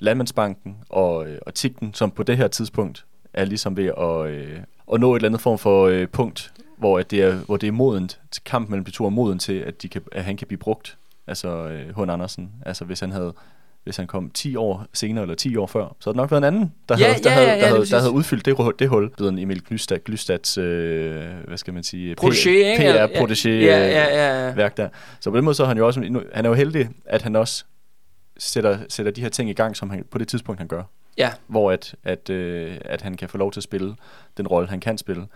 Landmandsbanken og, øh, og Tigten, som på det her tidspunkt er ligesom ved at, øh, at nå et eller andet form for øh, punkt, hvor, at det er, hvor det er modent, til kamp mellem de to er moden til, at, de kan, at han kan blive brugt. Altså øh, H.N. Andersen. Altså hvis han havde hvis han kom 10 år senere eller 10 år før, så havde det nok været en anden, der, Ja, havde, der, ja, havde, ja, der, havde, der havde udfyldt det, det hul. Det ved Emil Glystad, Glystads, øh, hvad skal man sige, Protégé, ikke? Ja, PR-protégé ja, ja, ja, ja. værk der. Så på den måde så er han jo også, han er jo heldig, at han også sætter, sætter de her ting i gang, som han på det tidspunkt han gør. Ja, Hvor at, at, øh, at han kan få lov til at spille den rolle, han kan spille.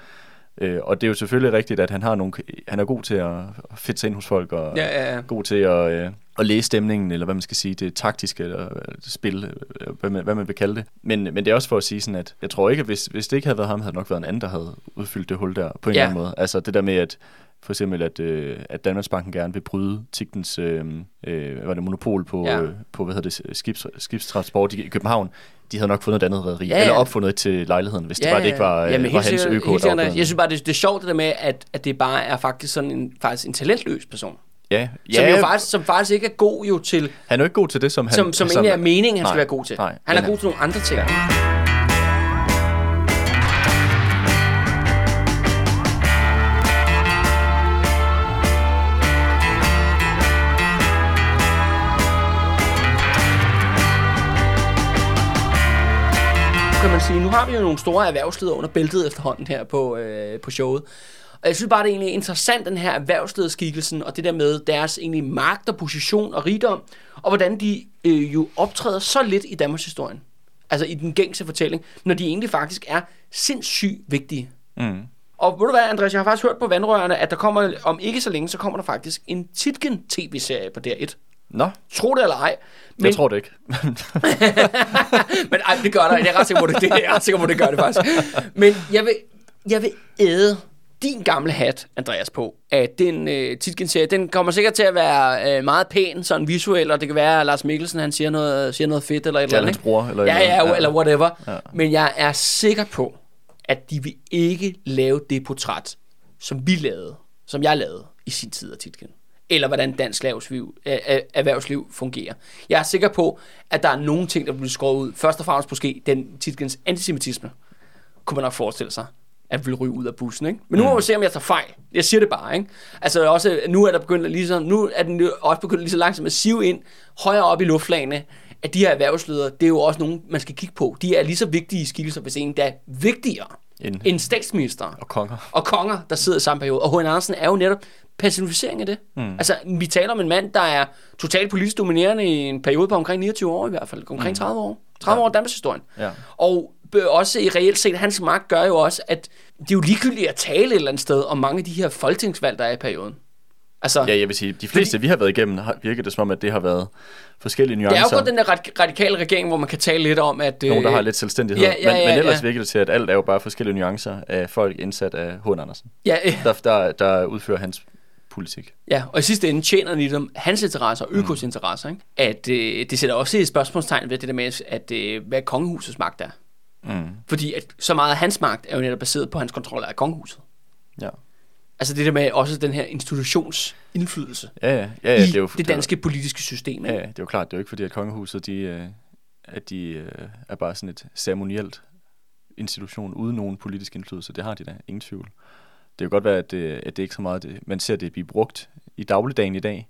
Øh, og det er jo selvfølgelig rigtigt, at han har nogle, han er god til at fedte sig ind hos folk, og ja, ja, ja. god til at, øh, at læse stemningen, eller hvad man skal sige, det taktiske eller, spil, hvad man, hvad man vil kalde det. Men, men det er også for at sige sådan, at jeg tror ikke, at hvis, hvis det ikke havde været ham, havde det nok været en anden, der havde udfyldt det hul der, på en Ja. eller anden måde. Altså det der med, at for eksempel, at, øh, at Danmarksbanken gerne vil bryde Tigtens øh, øh, var det, monopol på, Ja. ja. øh, på hvad hedder det, skibs, skibstransport i København. De havde nok fundet et andet rederi, Ja, ja, eller ja. opfundet et til lejligheden, hvis det bare det ikke var, Jamen, øh, var helt hans øko. Jeg synes bare, det, det er sjovt det der med, at, at det bare er faktisk sådan en, faktisk en talentløs person. Ja, Som, ja jo faktisk, som faktisk ikke er god jo til, han er jo ikke god til det, som han... som, som egentlig er meningen, han skal nej, være god til. nej, han er god til nogle andre ting. kan sige. Nu har vi jo nogle store erhvervsledere under bæltet efterhånden her på, øh, på showet. Og jeg synes bare, det er egentlig interessant, den her erhvervslederskikkelsen, og det der med deres egentlig magt og position og rigdom, og hvordan de øh, jo optræder så lidt i Danmarks historien. Altså i den gængse fortælling, når de egentlig faktisk er sindssygt vigtige. Mm. Og ved du hvad, Andreas, jeg har faktisk hørt på vandrørene, at der kommer, om ikke så længe, så kommer der faktisk en Titken tv-serie på DR1. Nå, Tro det eller ej. Men... jeg tror det ikke. [LAUGHS] Men ej, det gør der. Jeg er ret sikker på, det, det, jeg er ret sikker på, det gør det faktisk. Men jeg vil, jeg vil æde din gamle hat, Andreas, på, at den øh, Titgen-serie, den kommer sikkert til at være øh, meget pæn, sådan visuel, og det kan være, at Lars Mikkelsen, han siger noget, siger noget fedt, eller et eller Eller andet. bror, eller ja, andet. ja, eller whatever. Ja. Men jeg er sikker på, at de vil ikke lave det portræt, som vi lavede, som jeg lavede i sin tid af Titken. Eller hvordan dansk erhvervsliv, øh, erhvervsliv fungerer. Jeg er sikker på, at der er nogle ting, der bliver skåret ud. Først og fremmest måske den Titkens antisemitisme, kunne man nok forestille sig, at vil ryge ud af bussen. Ikke? Men nu må vi se, om jeg tager fejl. Jeg siger det bare. Ikke? Altså også, nu er der begyndt at ligesom, nu er den også begyndt lige så langsomt at sive ind højere op i luftlagene, at de her erhvervsledere, det er jo også nogen, man skal kigge på. De er lige så vigtige skikkelser, hvis en der er vigtigere En, end statsminister og konger. og konger, der sidder i samme periode. Og H.N. Andersen er jo netop personificering af det. Mm. Altså, vi taler om en mand, der er totalt politisk dominerende i en periode på omkring 29 år i hvert fald. Omkring mm. 30 år. 30 ja. år Danmarks historien. Ja. Og også i reelt set, hans magt gør jo også, at det er jo ligegyldigt at tale et eller andet sted om mange af de her folketingsvalg, der er i perioden. Altså, Ja, jeg vil sige, de fleste, vi har været igennem, har virket det som om, at det har været forskellige det er nuancer. jo godt den der rad- radikale regering, hvor man kan tale lidt om, at... Nogen, der øh, har lidt selvstændighed. ja, ja, men, ja, men ellers ja. virker det til, at alt er jo bare forskellige nuancer af folk indsat af H. Andersen, Ja, øh, der, der, der udfører hans politik. Ja, og i sidste ende tjener ligesom hans interesser og Økos mm. interesser. Ikke? At øh, det sætter også et spørgsmålstegn ved det der med, at øh, hvad kongehusets magt er. Mm. Fordi at så meget af hans magt er jo netop baseret på hans kontrol af kongehuset. Ja. Altså det der med også den her institutionsindflydelse Ja, ja, ja, ja, i det er jo, det danske politiske system. Ja, Ikke? ja, det er jo klart, det er jo ikke fordi, at kongehuset, de, øh, at de øh, er bare sådan et ceremonielt institution uden nogen politisk indflydelse. Det har de da, ingen tvivl. Det kan godt være, at det, at det ikke så meget, det, man ser det blive brugt i dagligdagen i dag,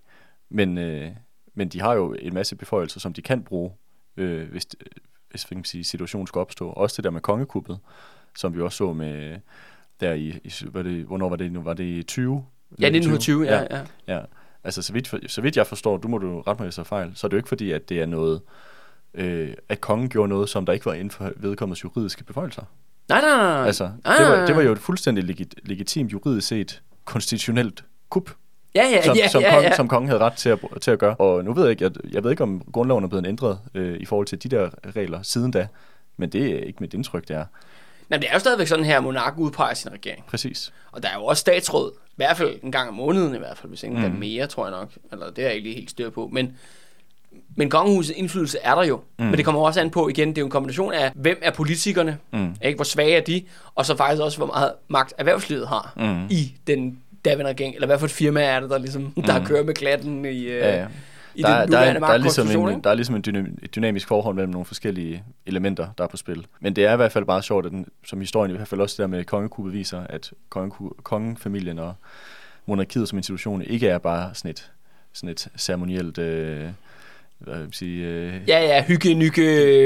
men, øh, men de har jo en masse beføjelser, som de kan bruge, øh, hvis, hvis kan man sige, situationen skal opstå. Også det der med kongekuppet, som vi også så med, der i, i var det, hvornår var det nu? Var det i 20? Ja, 1920, ja. ja. Ja, altså så vidt, for, så vidt jeg forstår, du må du ret mig, hvis jeg fejl, så er det jo ikke fordi, at det er noget, øh, at kongen gjorde noget, som der ikke var inden for vedkommende juridiske beføjelser. Nej, nej, nej. Altså, Ah. det var, det var jo et fuldstændig legit, legitimt juridisk set konstitutionelt kup, ja, ja, som, ja, som, ja, kongen, ja. som kongen havde ret til at, til at gøre. Og nu ved jeg ikke, jeg, jeg ved ikke, om grundloven er blevet ændret øh, i forhold til de der regler siden da, men det er ikke mit indtryk, det er. Nej, men det er jo stadigvæk sådan her, at monarken udpeger sin regering. Præcis. Og der er jo også statsråd, i hvert fald en gang om måneden i hvert fald, hvis ikke mm. mere, tror jeg nok. Eller det er jeg ikke lige helt styr på. Men, men kongehusets indflydelse er der jo. Mm. Men det kommer også an på, igen, det er jo en kombination af, hvem er politikerne, Mm. ikke? hvor svage er de, og så faktisk også, hvor meget magt erhvervslivet har Mm. i den daværende regering, eller hvad for et firma er det, der ligesom, [LAUGHS] der kører med klatten i, øh, Ja, ja. i der, er- den der, er, der, er ligesom en, der er ligesom en dynam, et dynamisk forhold mellem nogle forskellige elementer, der er på spil. Men det er i hvert fald bare sjovt, at den, som historien i hvert fald også der med kongekuppet viser, at kongeku- kongefamilien og monarkiet som institution ikke er bare sådan et, sådan et ceremonielt, øh, hvad vil sige, øh, Ja, ja, hygge, nykke,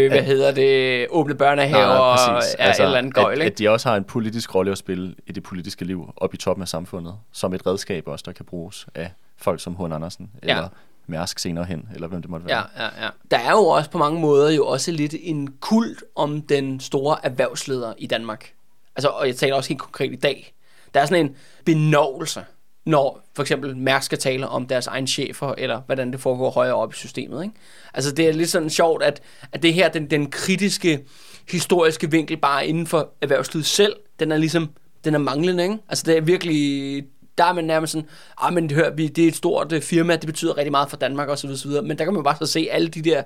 hvad At- hedder det, åbne børnehaver, og ja, altså, et eller andet gøjl, at, ikke? at de også har en politisk rolle at spille i det politiske liv, op i toppen af samfundet, som et redskab også, der kan bruges af folk som H. Andersen, Ja. eller Mærsk senere hen, eller hvem det måtte være. Ja, ja, ja. Der er jo også på mange måder jo også lidt en kult om den store erhvervsleder i Danmark. Altså, og jeg taler også helt konkret i dag. Der er sådan en benovelse, når for eksempel Mærsk skal tale om deres egen chefer, eller hvordan det foregår højere op i systemet. Ikke? Altså, det er lidt sådan sjovt, at, at det her, den, den kritiske, historiske vinkel, bare inden for erhvervslivet selv, den er ligesom, den er manglende, ikke? Altså, det er virkelig, der er man nærmest sådan, ah, men hør, vi, det er et stort øh, firma, det betyder rigtig meget for Danmark osv. osv. Men der kan man bare så se alle de der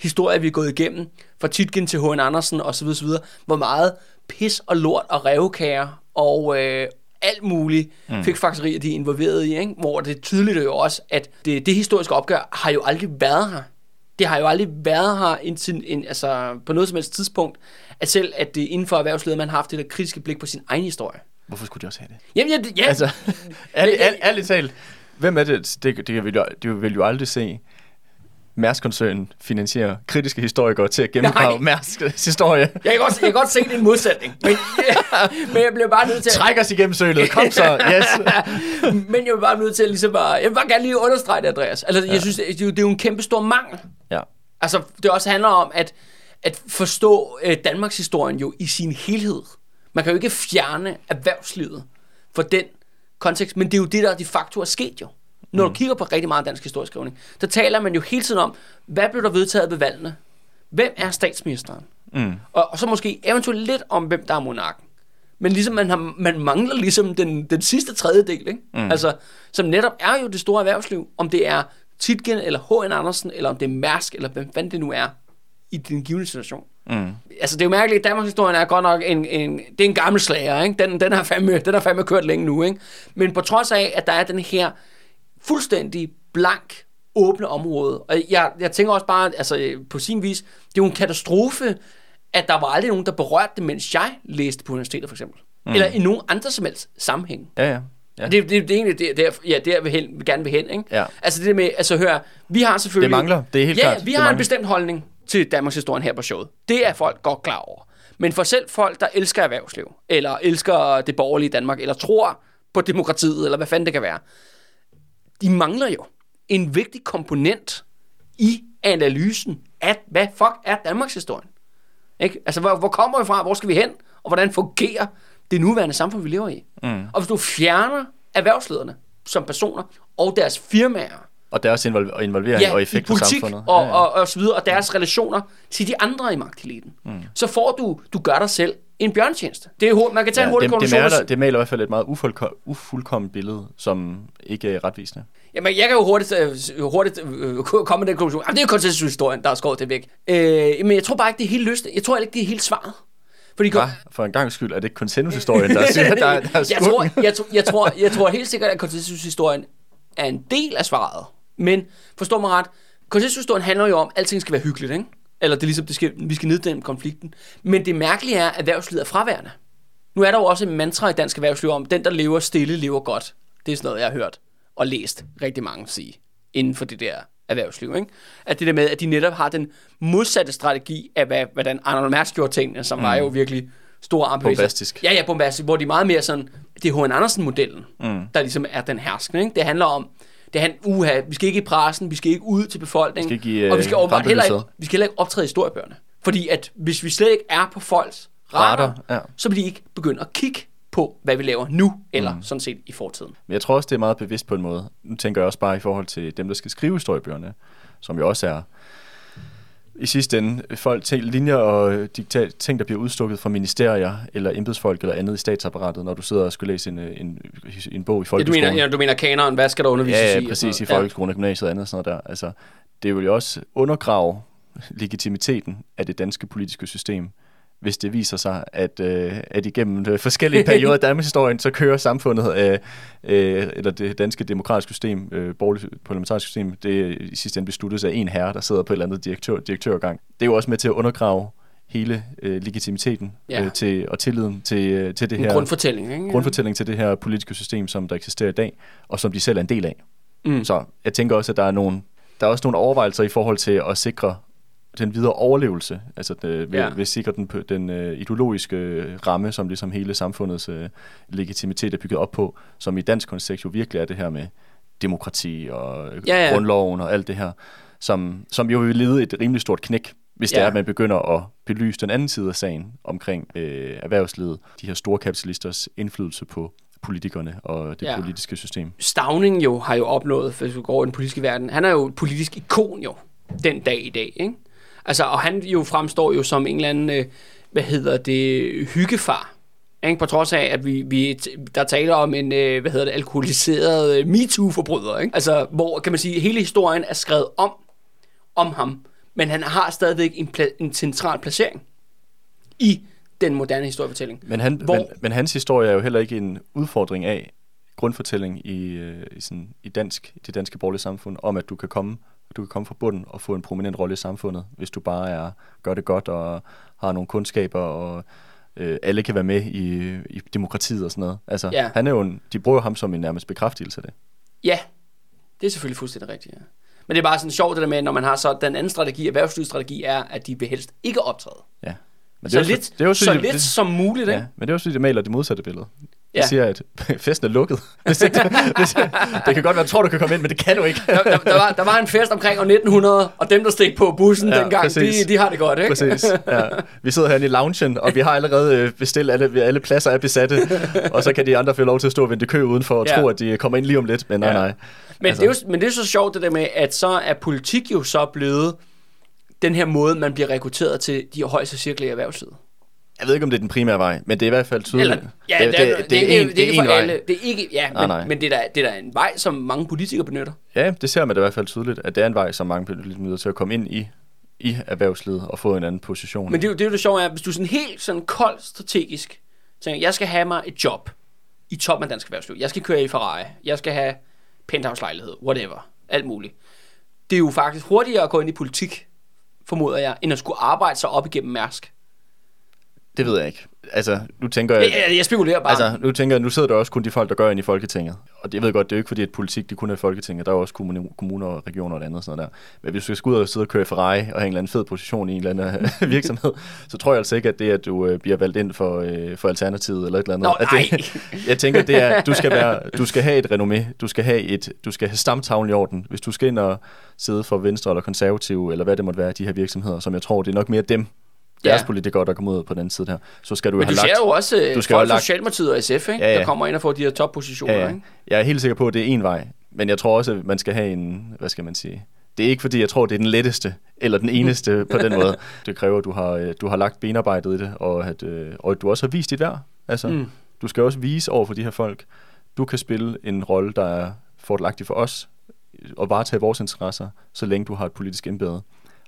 historier, vi er gået igennem, fra Titgen til H.N. Andersen osv. osv. Hvor meget pis og lort og revkager og øh, alt muligt mm. fik fakserier, de er involveret i, ikke? hvor det er tydeligt jo også, at det, det historiske opgør har jo aldrig været her. Det har jo aldrig været her indtil, en, altså, på noget som helst tidspunkt, at selv at det inden for erhvervslivet, man har haft det der kritiske blik på sin egen historie. Hvorfor skulle de også have det? Jamen, ja, ja, Altså, ærligt, ærligt, ærligt talt, hvem er det, det, det, vil, det vil jo aldrig se Mærsk-koncernen finansiere kritiske historikere til at gennemgrave. Mærsks historie. jeg, kan godt, jeg kan godt se, det er en modsætning, men, [LAUGHS] men jeg bliver bare nødt til at... Træk os igennem sølet, kom så, yes. [LAUGHS] Men jeg vil bare nødt til at ligesom bare, jeg vil bare gerne lige understrege det, Andreas. Altså, ja. jeg synes, det er, jo- det er jo en kæmpe stor mangel. Ja, Altså, det også handler om at, at forstå øh, Danmarks historien jo i sin helhed. Man kan jo ikke fjerne erhvervslivet for den kontekst, men det er jo det, der de facto er sket jo. Når du kigger på rigtig meget dansk historieskrivning, der taler man jo hele tiden om, hvad blev der vedtaget ved valgene? Hvem er statsministeren? mm. Og, og så måske eventuelt lidt om, hvem der er monarken. Men ligesom man, har, man mangler ligesom den, den sidste tredjedel, ikke? Mm. Altså, som netop er jo det store erhvervsliv. Om det er Titgen eller H.N. Andersen, eller om det er Mærsk, eller hvem fanden det nu er i den givende situation. Mm. Altså, det er jo mærkeligt, at Danmarks historie er godt nok en, en, det er en gammel slager, ikke? Den, den, har fandme, den har fandme kørt længe nu, ikke? Men på trods af, at der er den her fuldstændig blank, åbne område, og jeg, jeg tænker også bare, altså øh, på sin vis, det er jo en katastrofe, at der var aldrig nogen, der berørte det, mens jeg læste på universitetet, for eksempel. Mm. Eller i nogen andre som helst sammenhæng. Ja, ja. ja. Det, det, det er egentlig det, der, ja, jeg vil, hen, vil gerne vil hen, ikke? Ja. Altså det der med, altså hør, vi har selvfølgelig... Det mangler, det er helt ja, klart. vi har en bestemt holdning til Danmarks historien her på showet. Det er folk godt klar over. Men for selv folk, der elsker erhvervsliv, eller elsker det borgerlige Danmark, eller tror på demokratiet, eller hvad fanden det kan være, de mangler jo en vigtig komponent i analysen af, hvad fuck er Danmarks historien. Ikke? Altså, hvor, hvor kommer vi fra? Hvor skal vi hen? Og hvordan fungerer det nuværende samfund, vi lever i? Mm. Og hvis du fjerner erhvervslederne som personer og deres firmaer, Og deres involv- involvering ja, og i effekt på politik samfundet. og, og, og så videre, og deres relationer til de andre i magteliten, mm. så får du, du gør dig selv en bjørntjeneste. Det er, man kan tage ja, en hurtig det, det, maler, det maler i hvert fald et meget ufuldko- ufuldkomment billede, som ikke er retvisende. Jamen, jeg kan jo hurtigt, øh, hurtigt øh, komme med den konklusion. Jamen, det er jo konsensushistorien, der er skåret det væk. Øh, men jeg tror bare ikke, det er helt løst. Jeg tror ikke, det er helt svaret. Fordi Ja, for en gang skyld er det ikke konsensushistorien, der siger, der, der er [LAUGHS] jeg, tror, jeg, tror, jeg, tror, jeg tror helt sikkert, at konsensushistorien er en del af svaret. Men forstå mig ret, konsensushistorien handler jo om, at alting skal være hyggeligt, ikke? Eller det er ligesom, det skal, vi skal neddæmme konflikten. Men det mærkelige er, at erhvervslivet er fraværende. Nu er der jo også en mantra i dansk erhvervsliv om, den der lever stille, lever godt. Det er sådan noget, jeg har hørt og læst rigtig mange sige inden for det der erhvervsliv. Ikke? At det der med, at de netop har den modsatte strategi af, hvad, hvordan Arnold Mærsk gjorde tingene, som mm. var jo virkelig store armbevægelser. Bombastisk. Ja, ja, bombastisk, hvor de er meget mere sådan, det er H.N. Andersen-modellen, mm. der ligesom er den herskende. Ikke? Det handler om, det han, uha, vi skal ikke i pressen, vi skal ikke ud til befolkningen, Vi skal ikke i, og vi skal, øh, åbenbart heller ikke, vi skal heller ikke optræde i historiebøgerne. Fordi at hvis vi slet ikke er på folks radar, Radar, ja. så vil de ikke begynde at kigge på, hvad vi laver nu, eller mm. sådan set i fortiden. Men jeg tror også, det er meget bevidst på en måde. Nu tænker jeg også bare i forhold til dem, der skal skrive historiebøgerne, som jo også er i sidste ende folk, ting, linjer og øh, dikta- ting, der bliver udstukket fra ministerier eller embedsfolk eller andet i statsapparatet, når du sidder og skal læse en, øh, en, en bog i Ja, du folkeskolen. mener, ja, du mener kanonen, hvad skal der undervises Ja, i? ja, og sådan præcis, i folkeskolen og gymnasiet og andet sådan noget der. Altså, det vil jo også undergrave legitimiteten af det danske politiske system, hvis det viser sig, at, øh, at igennem øh, forskellige perioder af [LAUGHS] Danmarks historien, så kører samfundet, øh, øh, eller det danske demokratiske system, øh, borgerlige parlamentariske system, det i sidste ende besluttes af en herre, der sidder på et eller andet direktør, direktørgang. Det er jo også med til at undergrave hele øh, legitimiteten Ja. øh, til, og tilliden til, øh, til det En her grundfortælling, ikke? grundfortælling til det her politiske system, som der eksisterer i dag, og som de selv er en del af. Mm. Så jeg tænker også, at der er, nogle, der er også nogle overvejelser i forhold til at sikre den videre overlevelse, altså det, ved, Ja. ved sikre den, den øh, ideologiske øh, ramme, som ligesom hele samfundets øh, legitimitet er bygget op på, som i dansk kontekst jo virkelig er det her med demokrati og øh, Ja, ja. grundloven og alt det her, som, som jo vil lede et rimelig stort knæk, hvis det Ja. er, at man begynder at belyse den anden side af sagen omkring øh, erhvervslivet, de her store kapitalisters indflydelse på politikerne og det Ja. politiske system. Stavning jo har jo opnået, hvis vi går i den politiske verden, han er jo et politisk ikon jo, den dag i dag, ikke? Altså, og han jo fremstår jo som en eller anden, øh, hvad hedder det, hyggefar. Ikke? På trods af, at vi, vi der taler om en, øh, hvad hedder det, alkoholiseret øh, MeToo-forbryder, ikke? Altså, hvor, kan man sige, hele historien er skrevet om, om ham, men han har stadigvæk en, pla- en central placering i den moderne historiefortælling. Men, han, Hvor- men, men hans historie er jo heller ikke en udfordring af grundfortælling i, øh, i, sådan, i dansk, det danske borgerlige samfund, om at du kan komme du kan komme fra bunden og få en prominent rolle i samfundet, hvis du bare er, gør det godt og har nogle kundskaber, og øh, alle kan være med i, i demokratiet og sådan noget. Altså, Ja. han er jo en, de bruger ham som en nærmest bekræftelse af det. Ja, det er selvfølgelig fuldstændig rigtigt, ja. Men det er bare sådan sjovt det der med, når man har så den anden strategi, erhvervslivsstrategi, er, at de vil helst ikke optræde. Ja. Men så er jo lidt, det er jo så fordi, lidt det, som muligt, ikke? Ja, men det er også fordi, det maler det modsatte billede. Ja. siger, at [LAUGHS] festen er lukket. [LAUGHS] Hvis ikke, hvis, det kan godt være, at du tror, du kan komme ind, men det kan du ikke. Der, der, der, var, der var en fest omkring år 1900, og dem, der steg på bussen ja, dengang, de, præcis. de har det godt, ikke? Præcis. Ja. Vi sidder herinde i loungen, og vi har allerede øh, bestilt, alle, alle pladser er besatte, [LAUGHS] og så kan de andre få lov til at stå og vente kø udenfor og Ja. tro, at de kommer ind lige om lidt, men nej, Ja. nej. Men, altså. det er jo, men det er så sjovt det der med, at så er politik jo så blevet den her måde, man bliver rekrutteret til de højeste cirkler i erhvervslivet. Jeg ved ikke, om det er den primære vej, men det er i hvert fald tydeligt. Eller, ja, det, det, det, det, er en, det er ikke for en vej. alle. Det er ikke, ja, Nej, men, nej. men det, er da, det er da en vej, som mange politikere benytter. Ja, det ser man da i hvert fald tydeligt, at det er en vej, som mange lidt nødt til at komme ind i, i erhvervslivet og få en anden position. Men det, er jo- det er jo det sjove, er, hvis du er sådan helt sådan kold strategisk tænker, jeg skal have mig et job i toppen af dansk erhvervsliv. Jeg skal køre i Ferrari. Jeg skal have penthouse-lejlighed. Whatever. Alt muligt. Det er jo faktisk hurtigere at gå ind i politik, formoder jeg, end at skulle arbejde sig op igennem Mærsk. Det ved jeg ikke. Altså, nu tænker jeg... Jeg, jeg, spekulerer bare. Altså, nu tænker jeg, nu sidder der også kun de folk, der gør ind i Folketinget. Og det, jeg ved godt, det er jo ikke fordi, at politik det kun er i Folketinget. Der er jo også kommune, kommuner og regioner og andet og sådan noget der. Men hvis du skal ud og sidde og køre Ferrari og have en eller anden fed position i en eller anden øh, [LAUGHS] virksomhed, så tror jeg altså ikke, at det, at du øh, bliver valgt ind for, øh, for Alternativet eller et eller andet. Nå, at det, [LAUGHS] jeg tænker, det er, [LAUGHS] du skal, være, du skal have et renommé. Du skal have, et, du skal have stamtavlen i orden. Hvis du skal ind og sidde for Venstre eller Konservative, eller hvad det måtte være, de her virksomheder, som jeg tror, det er nok mere dem, deres ja. politikere, der kommer ud på den side her, så skal du Men have du lagt... jo også du du skal folk fra Socialdemokratiet og SF, ikke? Ja, ja. der kommer ind og får de her toppositioner. Ja, ja. Ikke? Jeg er helt sikker på, at det er en vej, men jeg tror også, at man skal have en, hvad skal man sige, det er ikke fordi, jeg tror, det er den letteste, eller den eneste [LAUGHS] på den måde. Det kræver, at du har, øh, du har lagt benarbejdet i det, og at, øh, og at du også har vist dit værd. Altså, mm. Du skal også vise over for de her folk, du kan spille en rolle, der er fordelagtig for os, og varetage vores interesser, så længe du har et politisk embede.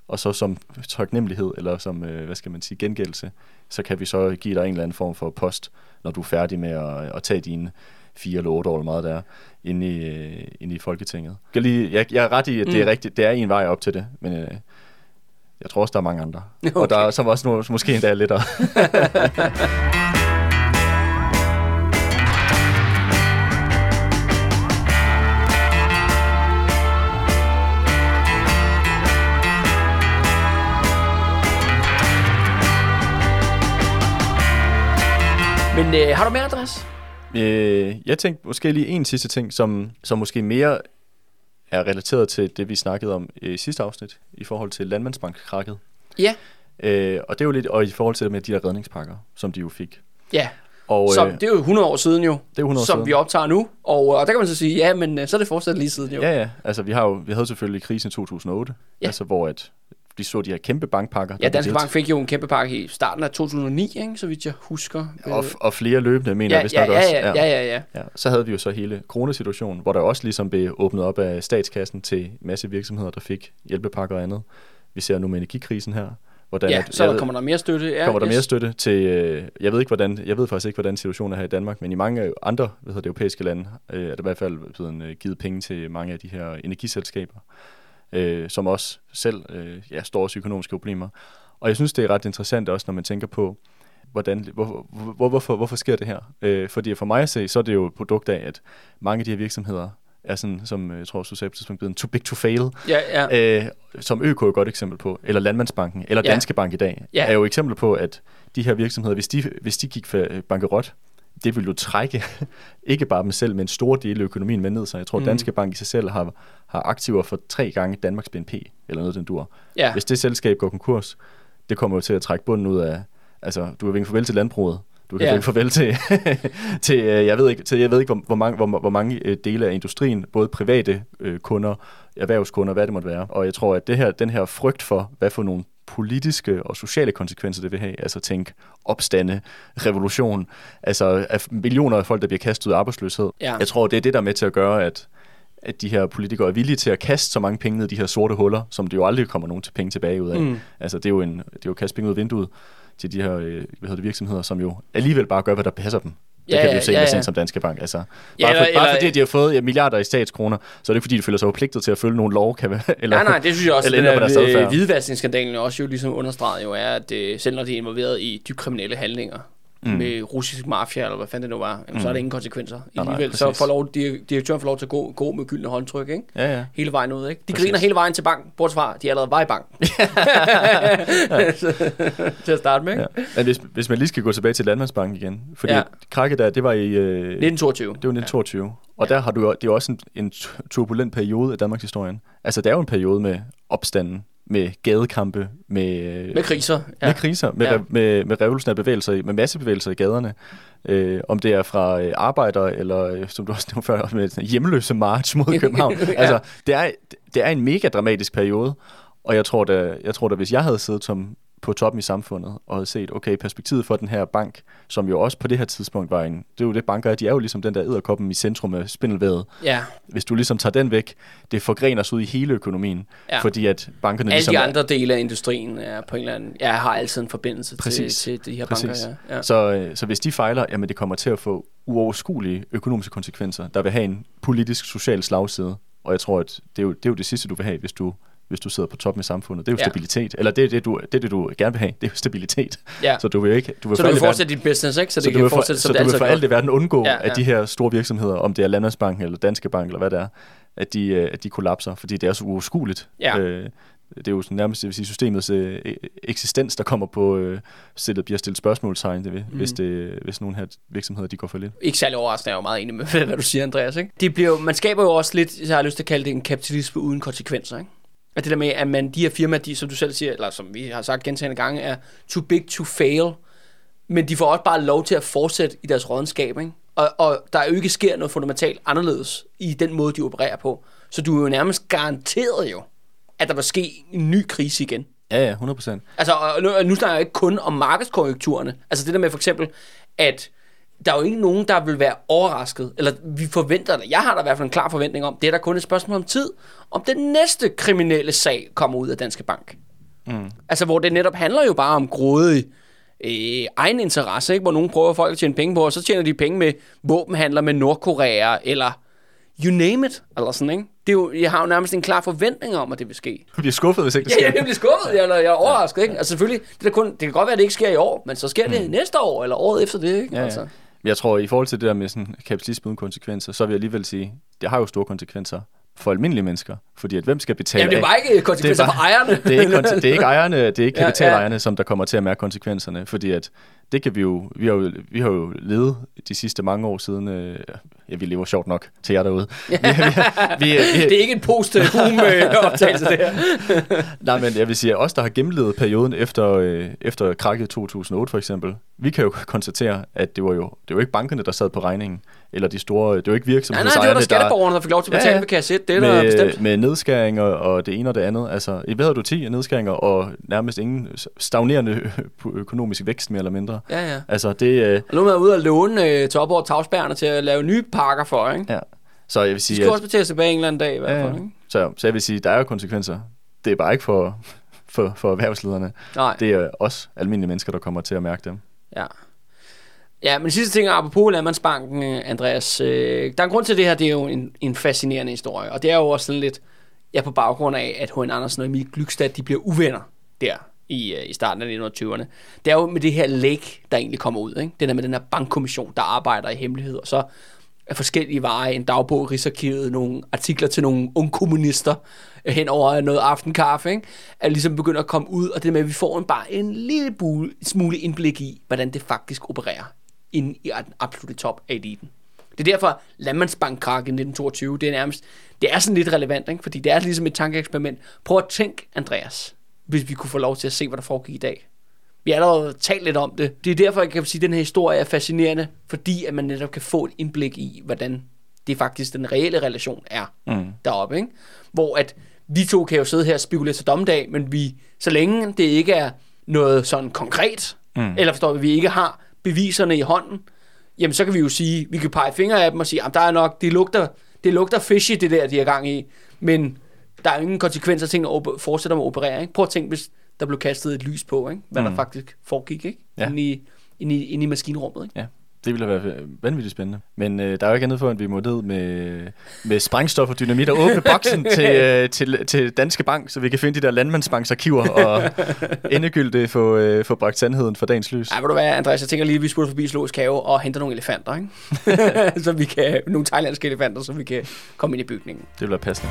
Og så som taknemmelighed, eller som, øh, hvad skal man sige, gengældelse, så kan vi så give dig en eller anden form for post, når du er færdig med at, at tage dine fire eller otte år, eller meget der, inde i, øh, inde i Folketinget. Jeg, lige, jeg, jeg er ret i, at det er Mm. rigtigt. Det er en vej op til det, men øh, jeg tror også, der er mange andre. Okay. [LAUGHS] Og der er som også nogle, måske endda er [LAUGHS] Men øh, har du mere, Andreas? Øh, jeg tænkte måske lige en sidste ting, som, som måske mere er relateret til det, vi snakkede om i sidste afsnit, i forhold til Landmandsbank-krakket. Ja. Øh, og det er jo lidt, og i forhold til det med de der redningspakker, som de jo fik. Ja, Og, som, øh, det er jo 100 år siden jo, det er 100 år som siden. vi optager nu. Og, og der kan man så sige, ja, men øh, så er det fortsat lige siden jo. Ja, ja. Altså, vi, har jo, vi havde selvfølgelig krisen i 2008, Ja. altså, hvor at de så de her kæmpe bankpakker. Ja, Danske Bank fik jo en kæmpe pakke i starten af 2009, ikke? så vidt jeg husker. Og, og flere løbende, mener ja, jeg vist ja, nok ja, også. ja, ja, ja, ja. Ja, så havde vi jo så hele coronasituationen, hvor der også ligesom blev åbnet op af statskassen til masse virksomheder, der fik hjælpepakker og andet. Vi ser nu med energikrisen her, hvordan Ja, at- så der ved- kommer der mere støtte. Ja, kommer der yes. mere støtte til, øh, jeg ved ikke hvordan, jeg ved faktisk ikke, hvordan situationen er her i Danmark, men i mange andre hvad hedder det, europæiske lande øh, er der i hvert fald blevet øh, givet penge til mange af de her energiselskaber, øh, som også selv øh, ja, står også økonomiske problemer. Og jeg synes, det er ret interessant også, når man tænker på, hvordan, hvor, hvor, hvorfor, hvorfor sker det her? Øh, fordi for mig at se, så er det jo et produkt af, at mange af de her virksomheder er sådan, som øh, jeg tror, du sagde på et tidspunkt, blevet en too big to fail, Ja, ja. øh, som ØK er et godt eksempel på, eller Landmandsbanken, eller Ja. Danske Bank i dag, Ja. er jo eksempler på, at de her virksomheder, hvis de, hvis de gik bankerot, det vil jo trække [LAUGHS] ikke bare dem selv, men en stor del af økonomien med ned. Så jeg tror, Mm. Danske Bank i sig selv har, har aktiver for tre gange Danmarks BNP, eller noget den dur. ja. Hvis det selskab går konkurs, det kommer jo til at trække bunden ud af, altså du kan vinke farvel til landbruget, du kan Ja. ja. vinke farvel til, [LAUGHS] til, øh, jeg ved ikke, til, jeg ved ikke hvor, hvor mange, hvor, hvor mange øh, dele af industrien, både private øh, kunder, erhvervskunder, hvad det måtte være. Og jeg tror, at det her, den her frygt for, hvad for nogle politiske og sociale konsekvenser det vil have, altså tænk opstande, revolution, altså af millioner af folk, der bliver kastet ud af arbejdsløshed. Ja. Jeg tror, det er det, der er med til at gøre, at at de her politikere er villige til at kaste så mange penge ned i de her sorte huller, som det jo aldrig kommer nogen til penge tilbage ud af. Mm. Altså, det er jo, en, det er jo at kaste penge ud af vinduet til de her øh, hvad hedder det, virksomheder, som jo alligevel bare gør, hvad der passer dem. Det Ja, kan vi jo se ja, ja. som Danske Bank. Altså, bare, Ja, for, eller- bare eller- fordi de har fået ja, milliarder i statskroner, så er det ikke fordi, de føler sig forpligtet til at følge nogle lov, kan være, [LAUGHS] eller, Nej, nej, det synes jeg også, eller den der adfærd. hvidvaskningsskandalen også jo ligesom understreget jo er, at øh, selv når de er involveret i dybt kriminelle handlinger, mm. med russisk mafia, eller hvad fanden det nu var, jamen, så er der ingen konsekvenser. nej, Alligevel så præcis. får lov, dir- direktøren får lov til at gå, gå med gyldne håndtryk, ikke? Ja, ja. Hele vejen ud, ikke? De Præcis. griner hele vejen til bank, bortset fra, de allerede var i bank. [LAUGHS] [LAUGHS] til at starte med, ikke? ja. Men hvis, hvis man lige skal gå tilbage til Landmandsbanken igen, fordi Ja. ja. krakket der, det var i... Øh, 1922. Det var 1922. Og der har du det er også en, en turbulent periode i Danmarks historie. Altså, det er jo en periode med opstanden, med gadekampe, med, Med kriser. ja. med kriser, med, Ja. med, med revolutionære bevægelser, i- med massebevægelser i gaderne. Øh, om det er fra øh, arbejdere, eller øh, som du også nævnte før, med hjemløse march mod [LAUGHS] København. Ja. Altså, det er, det er en mega dramatisk periode, og jeg tror da, jeg tror da, hvis jeg havde siddet som på toppen i samfundet og havde set, okay, perspektivet for den her bank, som jo også på det her tidspunkt var en, det er jo det banker, er, de er jo ligesom den der edderkoppen i centrum af spindelværet. Ja, Hvis du ligesom tager den væk, det forgrener sig ud i hele økonomien, Ja. fordi at bankerne alle ligesom de er- andre dele af industrien er på en eller anden, ja, har altid en forbindelse til, Præcis. til de her Præcis. banker. Ja. Ja. Så, øh, så hvis de fejler, jamen det kommer til at få uoverskuelige økonomiske konsekvenser, der vil have en politisk, social slagside. Og jeg tror, at det er jo det, er jo det sidste, du vil have, hvis du, hvis du sidder på toppen i samfundet. Det er jo Ja. stabilitet. Eller det er det, du, det, er det, du gerne vil have. Det er jo stabilitet. Ja. Så du vil ikke... Du vil Så for du vil i verden- fortsætte dit business, ikke? Så det så du kan vil for, fortsætte, så som det du vil for alt i verden undgå, Ja, ja, at de her store virksomheder, om det er Landmandsbanken eller Danske Bank eller hvad det er, at de, øh, at de kollapser, fordi det er så uoverskueligt. Ja. Øh, det er jo sådan nærmest det vil sige, systemets øh, eksistens, der kommer på øh, stillet, bliver stillet spørgsmålstegn, det ved, mm. hvis, det, hvis nogle her virksomheder de går for lidt. Ikke særlig overraskende, jeg er jo meget enig med, [LAUGHS] hvad du siger, Andreas. Ikke? Det bliver man skaber jo også lidt, jeg har lyst til at kalde det en kapitalisme uden konsekvenser. Ikke? At det der med, at man, de her firmaer, de, som du selv siger, eller som vi har sagt gentagende gange, er too big to fail. Men de får også bare lov til at fortsætte i deres rådenskab. Ikke? Og, og der er jo ikke sker noget fundamentalt anderledes i den måde, de opererer på. Så du er jo nærmest garanteret jo, at der vil ske en ny krise igen. Ja, ja, 100 procent. Altså, og nu, og nu snakker jeg ikke kun om markedskonjunkturerne. Altså det der med for eksempel, at der er jo ikke nogen, der vil være overrasket, eller vi forventer det. Jeg har da i hvert fald en klar forventning om, det er der kun et spørgsmål om tid, om den næste kriminelle sag kommer ud af Danske Bank. Mm. Altså, hvor det netop handler jo bare om grådig øh, egen interesse, ikke? hvor nogen prøver folk at tjene penge på, og så tjener de penge med våbenhandler med Nordkorea, eller you name it, eller sådan, ikke? Det er jo, jeg har jo nærmest en klar forventning om, at det vil ske. Du bliver skuffet, hvis ikke det Ja, sker. jeg bliver skuffet, eller jeg er overrasket, ikke? Altså selvfølgelig, det, er kun, det kan godt være, at det ikke sker i år, men så sker det næste år, eller året efter det, ikke? Mm. Ja, ja. Altså. Jeg tror, i forhold til det der med sådan kapitalisme uden konsekvenser, så vil jeg alligevel sige, det har jo store konsekvenser for almindelige mennesker. Fordi at hvem skal betale Jamen, det er bare ikke konsekvenser er for ejerne. det er ikke, det er ikke ejerne, det er ikke Ja, ja. kapitalejerne, som der kommer til at mærke konsekvenserne, fordi at det kan vi jo, vi har jo, vi har jo levet de sidste mange år siden, øh, ja, vi lever sjovt nok til jer derude. Vi, vi, vi, [LAUGHS] vi, det er ikke en post-boom øh, optagelse, det her. [LAUGHS] nej, men jeg vil sige, at os, der har gennemlevet perioden efter, øh, efter krakket i 2008 for eksempel, vi kan jo konstatere, at det var jo, det var ikke bankerne, der sad på regningen, eller de store, det var ikke Nej, nej, virksomhedsejerne, det var der skatteborgerne, der fik lov til at betale Ja, ja. ved kasset. Det er der bestemt. med, med nedskæringer og det ene og det andet. Altså, i hvad havde du 10 nedskæringer og nærmest ingen stagnerende økonomisk vækst mere eller mindre. Ja, ja. Altså det, øh, Og nu er man ude og låne øh, over tavsbærene til at lave nye pakker for, ikke? ja. Så jeg vil De sige, skal også betale tilbage en eller anden dag i hvert fald, ja. ikke? så, så jeg vil sige, der er jo konsekvenser. Det er bare ikke for, for, for erhvervslederne. Nej. Det er os almindelige mennesker, der kommer til at mærke dem. Ja. Ja, men sidste ting, apropos Landmandsbanken, øh, Andreas. Øh, der er en grund til at det her, det er jo en, en fascinerende historie. Og det er jo også sådan lidt, ja, på baggrund af, at H.N. Andersen og Emil Glykstad, de bliver uvenner der i, øh, i starten af 1920'erne. Det er jo med det her læk, der egentlig kommer ud. Ikke? Det der med den her bankkommission, der arbejder i hemmelighed. Og så af forskellige veje, en dagbog i Rigsarkivet, nogle artikler til nogle unge kommunister øh, hen over noget aftenkaffe, ikke? at ligesom begynder at komme ud, og det med, at vi får en, bare en lille smule indblik i, hvordan det faktisk opererer inde i den absolutte top af eliten. Det er derfor, Landmandsbankkrak i 1922, det er nærmest, det er sådan lidt relevant, ikke? fordi det er ligesom et tankeeksperiment. Prøv at tænke, Andreas, hvis vi kunne få lov til at se, hvad der foregik i dag. Vi har allerede talt lidt om det. Det er derfor, jeg kan sige, at den her historie er fascinerende, fordi at man netop kan få et indblik i, hvordan det faktisk den reelle relation er Mm. deroppe. Ikke? Hvor at vi to kan jo sidde her og spekulere til dommedag, men vi, så længe det ikke er noget sådan konkret, mm. eller forstår vi, vi ikke har beviserne i hånden, jamen så kan vi jo sige, vi kan pege fingre af dem og sige, at der er nok, det lugter, det lugter fishy, det der, de er gang i, men der er ingen konsekvenser at op- fortsætte med at operere. Ikke? Prøv at tænke, hvis der blev kastet et lys på, ikke? hvad mm. der faktisk foregik ikke? Ja. Inde, i, inde, i, inde i maskinrummet. Ikke? Ja, det ville være vanvittigt spændende. Men øh, der er jo ikke andet for, at vi må ned med, med sprængstof og dynamit og åbne boksen [LAUGHS] til, øh, til, til Danske Bank, så vi kan finde de der landmandsbanksarkiver og endegyldigt få, øh, få bragt sandheden for dagens lys. Ej, ved du hvad, Andreas, jeg tænker lige, at vi skulle forbi Zoologisk Have og hente nogle elefanter, ikke? [LAUGHS] så vi kan, nogle thailandske elefanter, så vi kan komme ind i bygningen. Det være passende.